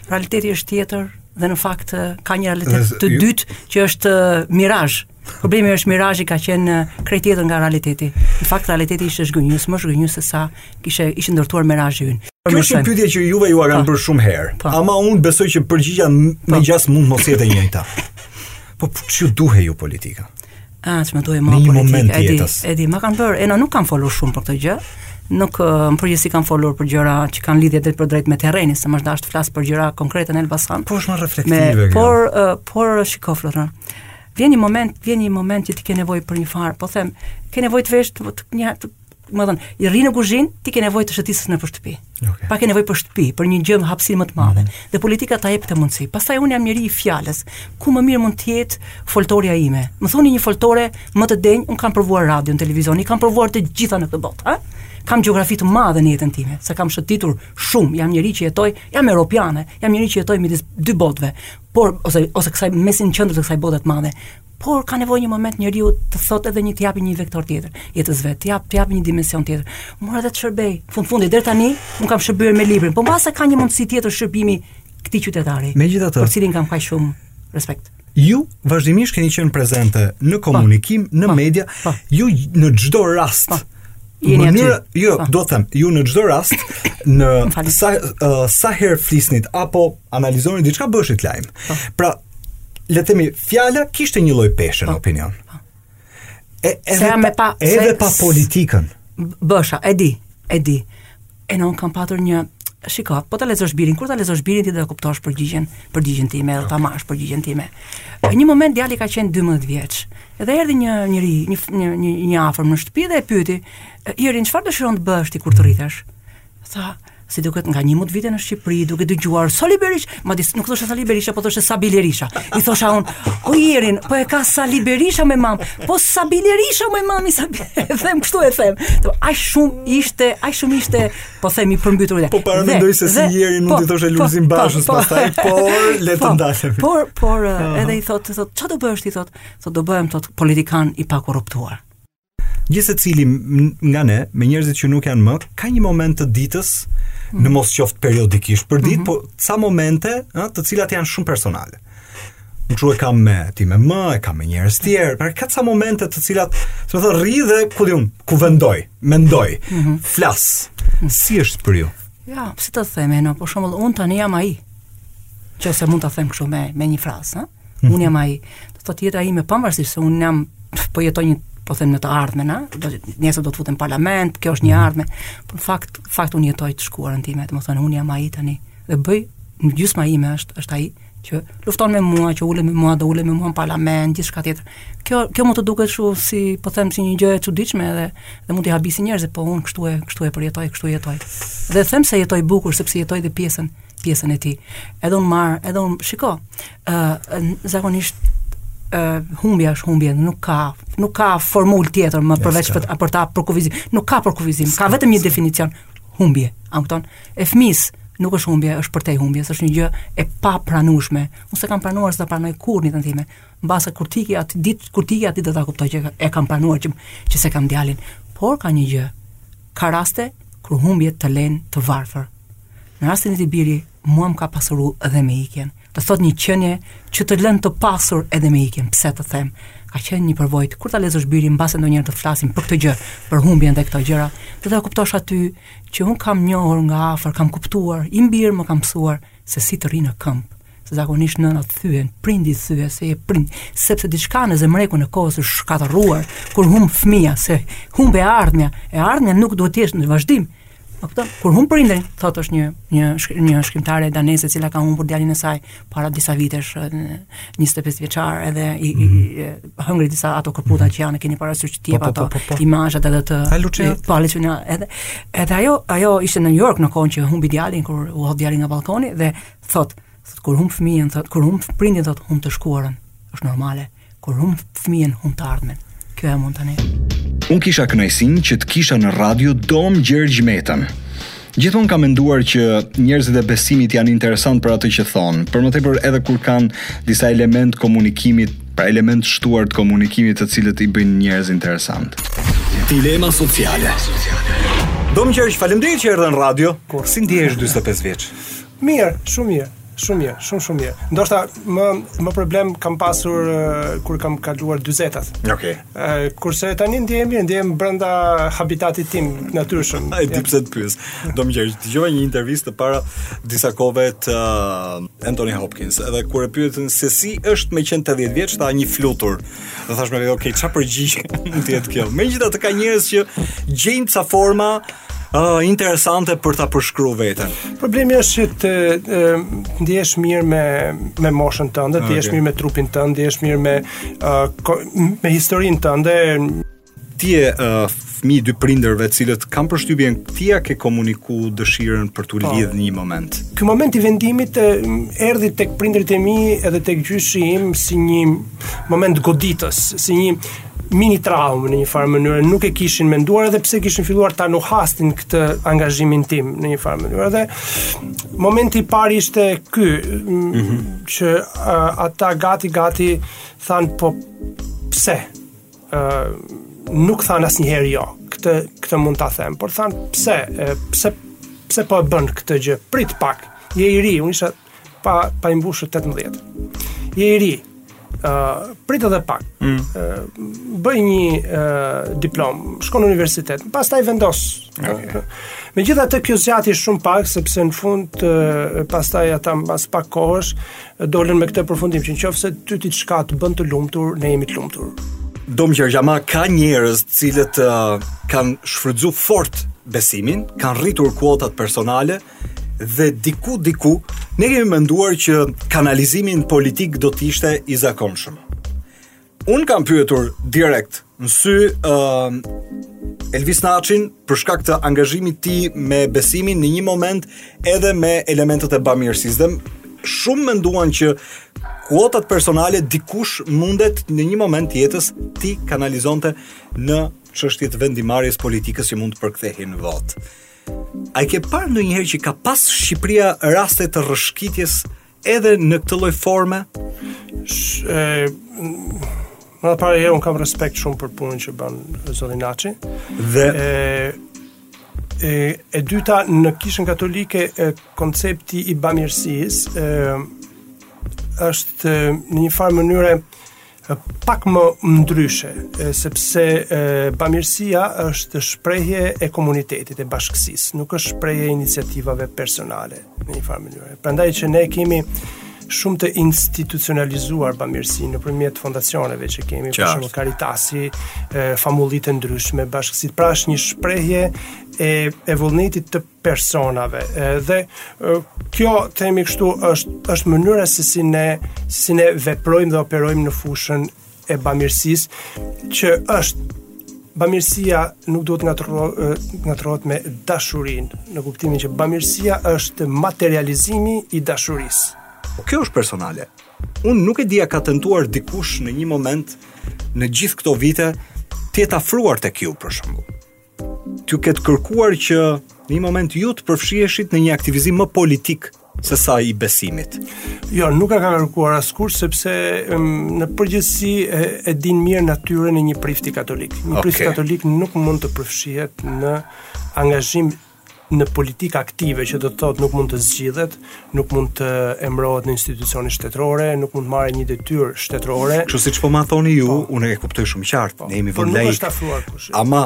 realiteti është tjetër dhe në fakt ka një realitet të dytë që është mirazh. Problemi është mirazhi ka qenë krejt tjetër nga realiteti. Në fakt realiteti ishte zhgënjyes, më zhgënjyes se sa kishte ishte ndërtuar mirazhi ynë. Kjo është një pyetje që juve ju kanë po. bërë shumë herë. Po. Ama unë besoj që përgjigja me po. gjasë mund mos jetë e njëjta. Po ç'ju duhet ju politika? Ah, ç'më duhet mua politika. E di, e di, ma kanë bërë, e na nuk kanë folur shumë për këtë gjë nuk në përgjithësi kanë folur për gjëra që kanë lidhje drejtpërdrejt me terrenin, se më është dashur të flas për gjëra konkrete në Elbasan. Po është më reflektive. Me, por uh, por shiko Floren. Vjen një moment, vjen një moment që ti ke nevojë për një farë, po them, ke nevojë të vesh të, të një të më thonë, rri në kuzhinë, ti ke nevojë të shëtisësh nëpër shtëpi. Okay. Pa ke nevojë për shtëpi, për një gjë hapësirë më të madhe. Mm -hmm. Dhe politika ta jep këtë mundësi. Pastaj unë jam njeri i fjalës, ku më mirë mund të jetë foltorja ime. Më thoni një foltore më të denjë, unë kam provuar radion, televizion, i kam provuar të gjitha në këtë botë, ha? kam gjeografi të madhe në jetën time, se kam shëtitur shumë, jam njeri që jetoj, jam europiane, jam njeri që jetoj midis dy botëve. por ose ose kësaj mesin qendrës së kësaj bote të madhe, por ka nevojë një moment njeriu t'i thotë edhe një t'i japë një vektor tjetër jetës vet, t'i japë t'i japë një dimension tjetër. Mbase edhe të shërbej. Fund fundi deri tani unë kam shërbyer me librin, po mbase ka një mundësi tjetër shërbimi këtij qytetari. Megjithatë, për cilin kam kaq shumë respekt. Ju vazhdimisht keni qenë prezente në po. komunikim, pa, në pa, po. media, pa. Po. ju në çdo rast. Pa Jeni aty. Mënyra, jo, po. do të them, ju në çdo rast në sa uh, sa herë flisnit apo analizoni diçka bëheshit lajm. Po. Pra, le të themi, fjala kishte një lloj peshë në po. opinion. E, edhe, pa, edhe pa politikën. Bëhesha, e di, e di. E në unë kam patur një Shiko, po ta lexosh birin, kur ta lexosh birin ti do të kuptosh përgjigjen, përgjigjen time, do ta marrësh përgjigjen time. Në një moment djali ka qenë 12 vjeç. Dhe erdhi një njeri, një një një, një i afërm në shtëpi dhe e pyeti, "Irin, çfarë dëshiron të bëhesh ti kur të rritesh?" Tha, si duket nga 11 vite në Shqipëri, duke dëgjuar Sali Berisha, Madje nuk thoshte Sali Berisha, po thoshte Sabi Lerisha. I thosha unë, "O Irin, po e ka Sali Berisha me mam, po Sabi Lerisha me mami s'e them kështu e them." Do aq shumë ishte, aq shumë ishte, po them i përmbytur dhe. Po paramendoj se si Irin mund po, t'i thoshte po, Lulzim po, Bashës pastaj, por le të ndalem. Por por edhe i thotë, thotë, "Çfarë do bëhesh ti thotë?" Thotë, "Do bëhem thotë politikan i pakorruptuar." Gjithsecili nga ne, me njerëzit që nuk janë më, ka një moment të ditës mhm. në mos qoftë periodikisht për ditë, mm -hmm. po ca momente, ëh, të cilat janë shumë personale. Unë që e kam me time më, e kam me njerëz tjerë, por ka ca momente të cilat, s'di me thënë, rri dhe ku di unë, kuvendoj, mendoj, mm -hmm. flas, mhm. si është për ju? Ja, si të them, no, po shumë, unë tani jam ai, që se mund të them kështu me, me një frazë, ha? Unë jam ai. Do thotë jeta ime pavarësisht se unë jam po jetoj një po them në të ardhmen, a? Do thotë nesër do të futem në parlament, kjo është një mhm. ardhme. Por në fakt, fakt unë jetoj të shkuarën time, do të thotë unë jam ai tani dhe bëj në gjysma ime është është ai që lufton me mua, që ulet me mua, do ulet me mua në parlament, gjithçka tjetër. Kjo kjo mund të duket kështu si po them si një gjë e çuditshme edhe dhe mund t'i habisë njerëz, po unë kështu e kështu e përjetoj, kështu jetoj. Dhe them se jetoj bukur sepse jetoj dhe pjesën pjesën e tij. Edhe unë marr, edhe unë shiko. ë uh, zakonisht uh, humbja është humbje, nuk ka nuk ka formulë tjetër më përveç për, për ta përkufizuar. Nuk ka përkufizim, ka vetëm një definicion humbje. A kupton? E fëmijës nuk është humbje, është përtej humbjes, është një gjë e papranueshme. Unë s'e kam pranuar s'do ta pranoj kurrë në jetën time. Mbase kur të iki atë ditë, kur të iki atë ditë do ta kuptoj që e kam pranuar që që s'e kam djalin. Por ka një gjë. Ka raste kur humbjet të lënë të varfër. Në rastin e tim biri, mua më ka pasuru edhe me ikjen. Do thotë një qenie që të lën të pasur edhe me ikjen, pse të them. Ka qenë një përvojë. Kur ta lexosh librin, mbase ndonjëherë do të flasim për këtë gjë, për humbjen dhe këto gjëra. Do ta kuptosh aty që unë kam njohur nga afër, kam kuptuar, im bir më ka mësuar se si të rri në këmbë. Zakonisht nënat thyhen, prindi thyhet se je prind, sepse diçka në zemberekun e kohës është shkatërruar kur humb fëmija, se humb e ardhmja, e ardhmja nuk, duhet të jetë në vazhdim. Po këto, kur humb prindin, thotë është një një një shkrimtare daneze e cila ka humbur djalin e saj para disa vitesh, 25 vjeçar, edhe i, mm -hmm. i mhm. hëngri disa ato kërpudha mm -hmm. që janë keni parasysh që t'i japin, po, ato po, po, po. imazhet edhe të po halucina edhe edhe ajo ajo ishte në New York në kohën që humbi djalin kur u hodh djali nga balkoni dhe Thotë, thotë kur humb fëmijën, thotë kur humb prindin, thotë humb të shkuarën. Është normale. Kur humb fëmijën, humb të ardhmen. Kjo e mund tani. Unë kisha kënaqësinë që të kisha në radio Dom Gjergj Metën. Gjithmonë kam menduar që njerëzit e besimit janë interesantë për atë që thonë, për më tepër edhe kur kanë disa elementë komunikimi, pra elementë të shtuar të komunikimit të cilët i bëjnë njerëz interesantë. Dilema sociale. Dom Gjergj, faleminderit që erdhe në radio. Kur si ndjehesh 45 vjeç? Mirë, shumë mirë. Shumë mirë, shumë shumë mirë. Ndoshta më më problem kam pasur kur kam kaluar 40-at. Okej. Okay. Ë kurse tani ndjehem mirë, ndjehem brenda habitatit tim natyrshëm. A e di pse të pyes. Dom Gjergj, dëgjova një intervistë para disa kohëve të uh, Anthony Hopkins, edhe kur e pyetën se si është me qenë 80 vjeç, tha një flutur. Dhe thashë me, "Okej, okay, çfarë përgjigje mund të jetë kjo?" Megjithatë ka njerëz që gjejnë ca forma Oh, interesante për ta përshkruar veten. Problemi është që të ndihesh mirë me me moshën tënde, të okay. jesh mirë me trupin tënd, të jesh mirë me uh, me historinë tënde. Ti je uh, fëmijë i dy prindërve të cilët kam përshtypjen ti ia ke komuniku dëshirën për t'u po. lidh një moment. Ky moment i vendimit erdhi tek prindërit e mi edhe tek gjyshi im si një moment goditës, si një mini traumë në një farë mënyrë, nuk e kishin menduar edhe pse kishin filluar ta nuhastin këtë angazhimin tim në një farë mënyrë. Dhe momenti i parë ishte ky mm -hmm. që uh, ata gati gati thanë po pse ë uh, nuk thanë asnjëherë jo. Këtë këtë mund ta them, por thanë pse e, pse pse po e bën këtë gjë? Prit pak. Je i ri, unë isha pa pa i mbushur 18. Je i ri. ë uh, prit edhe pak. Ë mm. uh, bëj një uh, diplomë, shko në universitet, pastaj vendos. Okay. Megjithatë kjo zgjati shumë pak sepse në fund uh, pastaj ata mbas pak kohësh dolën me këtë përfundim që në qoftë se ty ti çka të bën të lumtur, ne jemi të lumtur. Dom Gjergj, ama ka njerëz të cilët uh, kanë shfrytzu fort besimin, kanë rritur kuotat personale, Dhe diku diku ne kemi menduar që kanalizimi politik do të ishte i zakonshëm. Unë kam pyetur direkt në sy ë uh, Elvis Naçin për shkak të angazhimit të tij me besimin në një moment edhe me elementët e bamirësisë. Dhe shumë menduan që kuotat personale dikush mundet në një moment të jetës t'i kanalizonte në çështje të vendimmarrjes politikës që mund të përkthehej në votë. A i ke parë ndonjëherë që ka pas Shqipria raste të rrëshqitjes edhe në këtë lloj forme? Sh, e, së pari, unë kam respekt shumë për punën që ban zoti Naçi. Dhe? E, e, e dyta, në kishën katolike, e, koncepti i bamirësisë, e, është në një farë mënyre Pak më ndryshe, sepse bamirësia është shprehje e komunitetit, e bashkësisë, nuk është shprehje e iniciativave personale, në një farë mënyre. Prandaj që ne kemi shumë të institucionalizuar bamirësi nëpërmjet fondacioneve që kemi, për shembull Karitasi, famullitë e ndryshme, bashkësitë, pra është një shprehje e, e vullnetit të personave. Dhe kjo themi kështu është është mënyra se si ne si ne veprojmë dhe operojmë në fushën e bamirësisë që është bamirësia nuk duhet ngatërrohet me dashurinë, në kuptimin që bamirësia është materializimi i dashurisë. Po kjo është personale. Unë nuk e di a ka tentuar dikush në një moment në gjithë këto vite të jetë afruar te ju për shembull. T'ju ketë kërkuar që në një moment ju të përfshiheshit në një aktivizim më politik se sa i besimit. Jo, nuk e ka kërkuar askush sepse në përgjithësi e, e dinë mirë natyrën e një prifti katolik. Një okay. prift katolik nuk mund të përfshihet në angazhim në politikë aktive që do të thotë nuk mund të zgjidhet, nuk mund të emërohet në institucione shtetërore, nuk mund të marrë një detyrë shtetërore. Kështu siç po ma thoni ju, po. unë e kuptoj shumë qartë, po. ne jemi vend laik. Po nuk është afruar kush. Ama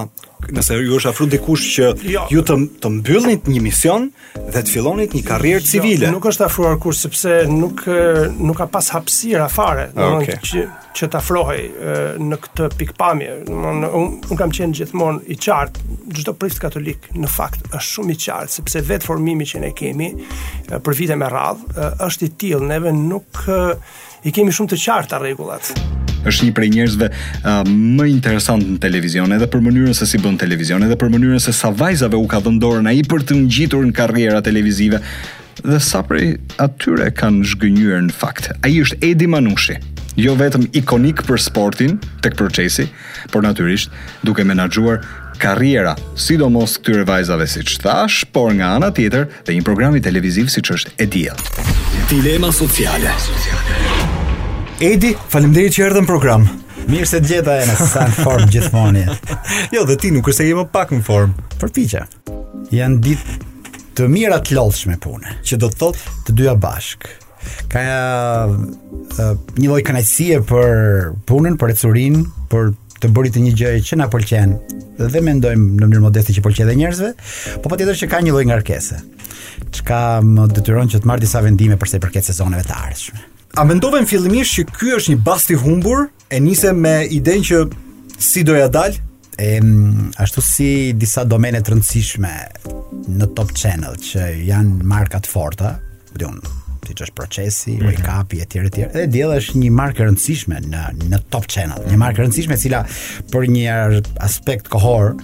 nëse ju është afruar dikush që jo. ju të të mbyllni një mision dhe të filloni një karrierë jo, civile. Jo, nuk është afruar kush sepse nuk nuk ka pas hapësira fare, ah, domethënë okay. që që të afrohej në këtë pikëpamje. Unë un kam qenë gjithmonë i qartë, çdo prift katolik në fakt është shumë i qartë, sepse vetë formimi që ne kemi për vite me radhë, është i tillë, ne vërtet i kemi shumë të qarta rregullat. është një prej njerëzve uh, më interesantë në televizion edhe për mënyrën se si bën televizion edhe për mënyrën se sa vajzave u ka dhënë dorën ai për të ngjitur në karriera televizive Dhe sa prej atyre kanë zhgënjyer në fakt. Ai është Edi Manushi, jo vetëm ikonik për sportin tek procesi, por natyrisht duke menaxhuar karriera, sidomos këtyre vajzave siç thashë, por nga ana tjetër dhe një program televiziv siç është E Diell. Dilema sociale. Edi, faleminderit që erdhe në program. Mirë se gjeta Eno sa në formë gjithmonë. jo, dhe ti nuk është se je më pak në formë. Përpiqem. Janë ditë të mira të lodhshme pune, që do të thotë të dyja bashkë. Ka uh, një lloj kënaqësie për punën, për ecurinë, për të bërit e një gjë që na pëlqen dhe mendojmë në mënyrë modeste që u pëlqen edhe njerëzve, po patjetër që ka një lloj ngarkese. Çka më detyron që të marr disa vendime për sa i përket sezoneve të ardhshme. A mendove fillimisht që ky është një bast i humbur E nisëm me idenë që sido të dalë, e ashtu si disa domene të rëndësishme në Top Channel që janë marka të forta, di unë, siç është Procesi, mm -hmm. Wake Up etj etj. E Diell është një markë e rëndësishme në në Top Channel, një markë e rëndësishme e cila për një aspekt kohor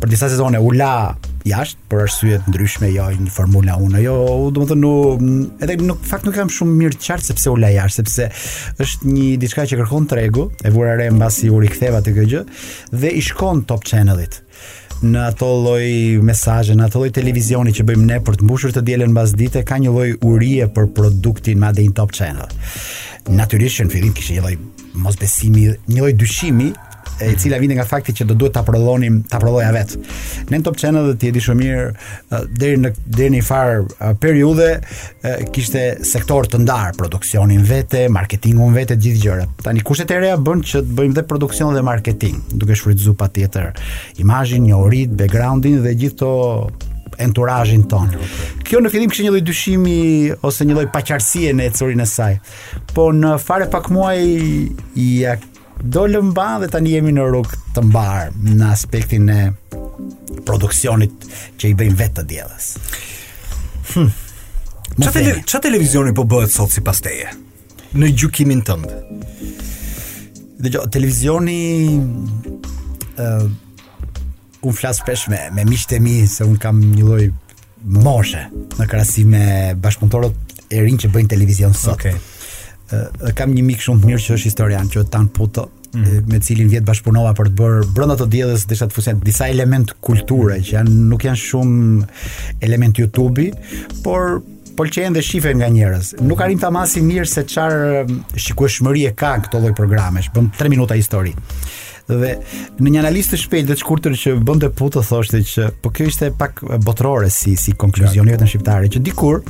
për disa sezone u la jashtë për arsye të ndryshme jo në Formula 1. Jo, domethënë nuk edhe në fakt nuk kam shumë mirë të qartë sepse u la jashtë, sepse është një diçka që kërkon tregu, e vura re mbasi u riktheva te kjo gjë dhe i shkon Top Channelit në ato lloj mesazhe, në ato lloj televizioni që bëjmë ne për të mbushur të dielën mbas dite, ka një lloj urie për produktin Made in Top Channel. Natyrisht që në fillim kishte një lloj mosbesimi, një lloj dyshimi, e cila vjen nga fakti që do duhet ta prodhonim, ta prodhoja vetë. Në Top Channel dhe ti e di shumë mirë deri në deri në një farë periudhe kishte sektor të ndarë, produksionin veç, marketingun veç, gjithë gjërat. Tani kushtet e reja bëjnë që të bëjmë dhe produksion dhe marketing, duke shfrytëzuar patjetër imazhin, njohuritë, backgroundin dhe gjithë atë anturazhin tonë. Kjo në fillim kishte një lloj dyshimi ose një lloj paqartësie në ecurinë e saj. Po në fare pak muaj ia Dolëm mbanë dhe tani jemi në rrugë të mbarë në aspektin e produksionit që i bëjmë vetë të dielës. Hm. Ça tele, ça televizioni po bëhet sot sipas teje? Në gjykimin tënd. Dëgjo, televizioni ë uh, Unë flas shpesh me me miqtë e mi se unë kam një lloj moshe në krahasim me bashkëpunëtorët e rinj që bëjnë televizion sot. Okej. kam një mik shumë të mirë që është historian, që Tan Puto, mm. me cilin vjet bashkëpunova për të bërë brenda të dielës desha të fusja disa elemente kulture që janë nuk janë shumë elemente YouTube-i, por pëlqejnë dhe shifen nga njerëz. Nuk arrim ta masim mirë se çfarë shikueshmëri e ka këto lloj programesh. Bën 3 minuta histori. Dhe në një analizë të shpejtë dhe të shkurtër që bënte Puto thoshte që po kjo ishte pak botërore si si konkluzion jo vetëm shqiptare që dikur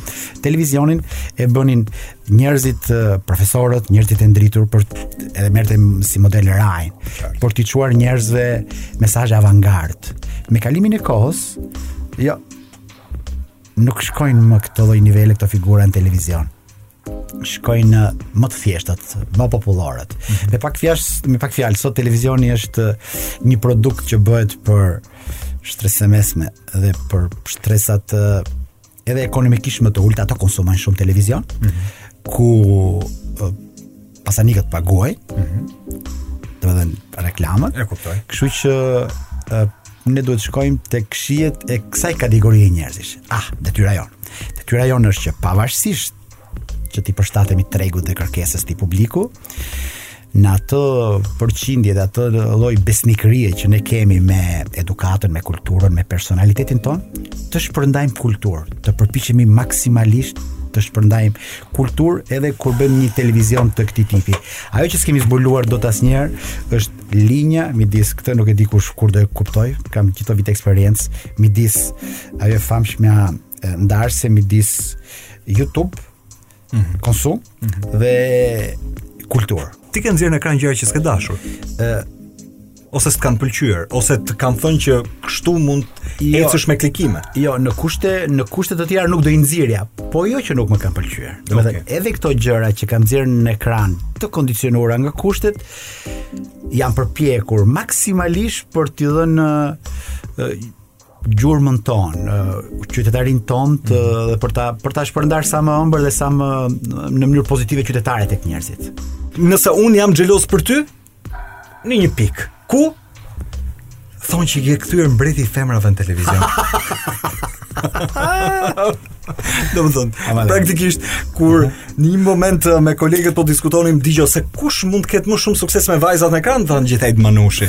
televizionin e bënin njerëzit profesorët, njerëzit e ndritur për edhe merrte si model RAI-n, për t'i çuar njerëzve mesazhe avangard. Me kalimin e kohës, jo nuk shkojnë më këto lloj nivele këto figura në televizion. shkojnë më të thjeshtat, më popullorët. Mm -hmm. Me pak fjalë, me pak fjalë, sot televizioni është një produkt që bëhet për shtresën e mesme dhe për shtresat edhe ekonomikisht më të ulta ato konsumojnë shumë televizion. Mm -hmm. ku pasanikët paguajnë. Ëh. Mm -hmm. Domethënë reklamën. E kuptoj. Kështu që uh, ne duhet të shkojmë tek shijet e kësaj kategorie njerëzish. Ah, detyra jonë. Detyra jonë është që pavarësisht që t'i përshtatemi tregut dhe kërkesës këtij publiku, në atë përqindje dhe atë lloj besnikërie që ne kemi me edukatën, me kulturën, me personalitetin tonë, të shpërndajmë kulturë, të përpiqemi maksimalisht të shpërndajmë kulturë edhe kur bëjmë një televizion të këtij tipi. Ajo që s'kemi zbuluar dot asnjëherë është linja midis këtë nuk e di kush kur do e kuptoj, kam gjithë këto vite eksperiencë midis ajo e famshmja ndarëse midis YouTube mm -hmm. konsum mm -hmm. dhe kulturë. Ti ke nxjerrë në ekran gjëra që s'ke dashur. Ë ose s'të kanë pëlqyer, ose të kanë thënë që kështu mund të ecësh me klikime. Jo, në kushte në kushte të tjera nuk do i nxirrja, po jo që nuk më kanë pëlqyer. Domethënë, okay. edhe këto gjëra që kam nxjerrë në ekran të kondicionuara nga kushtet jam përpjekur maksimalisht për t'i dhënë gjurmën tonë, qytetarinë tonë të mhm. dhe për ta për ta shpërndarë sa më ëmbël dhe sa më në mënyrë pozitive qytetare tek njerëzit. Nëse unë jam xheloz për ty, në një pikë. Ku? Thonë që je kthyer mbreti i femrave në televizion. Domethënë, praktikisht, kur në një moment eh, me kolegët po diskutonim dëgjo se kush mund të ketë më shumë sukses me vajzat në ekran, thanë gjithë Manushi.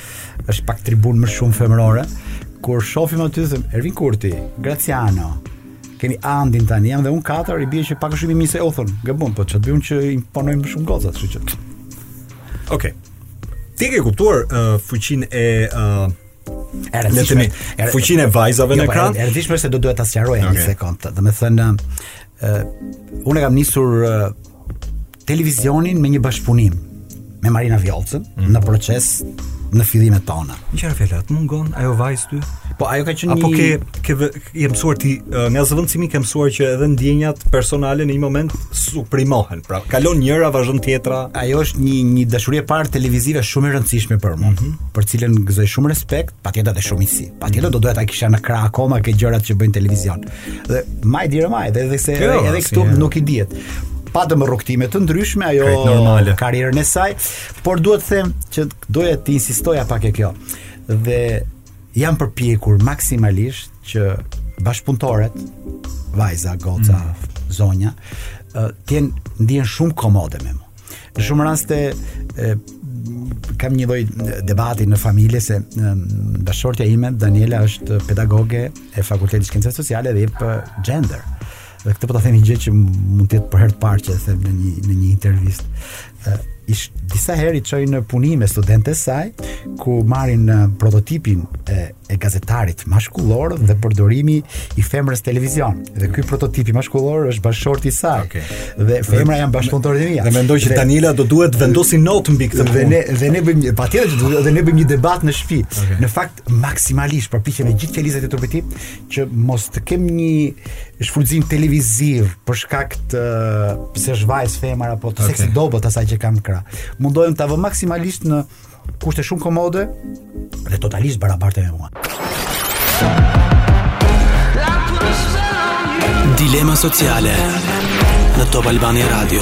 Është pak tribunë më shumë femërore. Kur shofim aty kemi Ervin Kurti, Graciano, kemi Andin tani, jam dhe unë katër, i bie që pak shumë se ç'u thonë. Gabon, po çfarë bëjmë që imponojmë më shumë gocat, kështu që. Okej. Okay. Ti ke kuptuar uh, fuqinë e uh, le të themi, fuqinë e vajzave jo, në ekran. Është rëndësishme se do duhet ta sqaroj okay. një sekondë. Domethënë, uh, unë kam nisur uh, televizionin me një bashkëpunim me Marina Vjollcën mm -hmm. në Procesi Sportiv në fillimet tona. Në çfarë fjalë të mungon ajo vajzë ty? Po ajo ka qenë Apo ke ke i mësuar ti nga zëvendësimi ke mësuar që edhe ndjenjat personale në një moment suprimohen. Pra, kalon njëra vazhdon tjetra. Ajo është një një dashuri e parë televizive shumë e rëndësishme për mua, mm -hmm. për të cilën gëzoj shumë respekt, patjetër dhe shumë miqësi. Patjetër mm -hmm. do doja ta kisha në krah akoma te këto gjërat që bëj në televizion. Dhe mai dire mai, dhe edhe se Kjo, edhe këtu si, nuk i dihet. Patëm rrugëtime të ndryshme ajo normale karrierën e saj, por duhet të them që doja të insistoja pak te kjo. Dhe jam përpjekur maksimalisht që bashkëpunëtoret vajza, goca, mm. zonja, të jenë, ndihen shumë komode me mua. Në shumë raste e, kam një lloj debati në familje se bashkëshortja ime Daniela është pedagoge e Fakultetit të Shkencave Sociale dhe jep gender. Dhe këtë po ta them një gjë që mund të jetë për herë të parë që e them në një në një intervistë. Ish disa herë i çojnë punime studentët e saj ku marrin prototipin e e gazetarit mashkullor dhe përdorimi i femrës në televizion. Dhe ky prototipi mashkullor është bashkëshorti i saj. Okay. Dhe femra janë bashkëpunëtorët e mia. Dhe mendoj që Daniela do duhet të vendosi notë mbi këtë punë. Dhe ne dhe ne bëjmë patjetër që dhe ne bëjmë një debat në shtëpi. Okay. Në fakt maksimalisht përpiqem me gjithë qelizat e trupit tim që mos të kem një shfrytëzim televiziv për shkak të pse është vajzë femër apo të okay. seksit të dobët asaj që kam krah. Mundohem ta vë maksimalisht në Kushte shumë komode dhe totalisht të barabarta me mua. Dilema sociale në Top Albania Radio.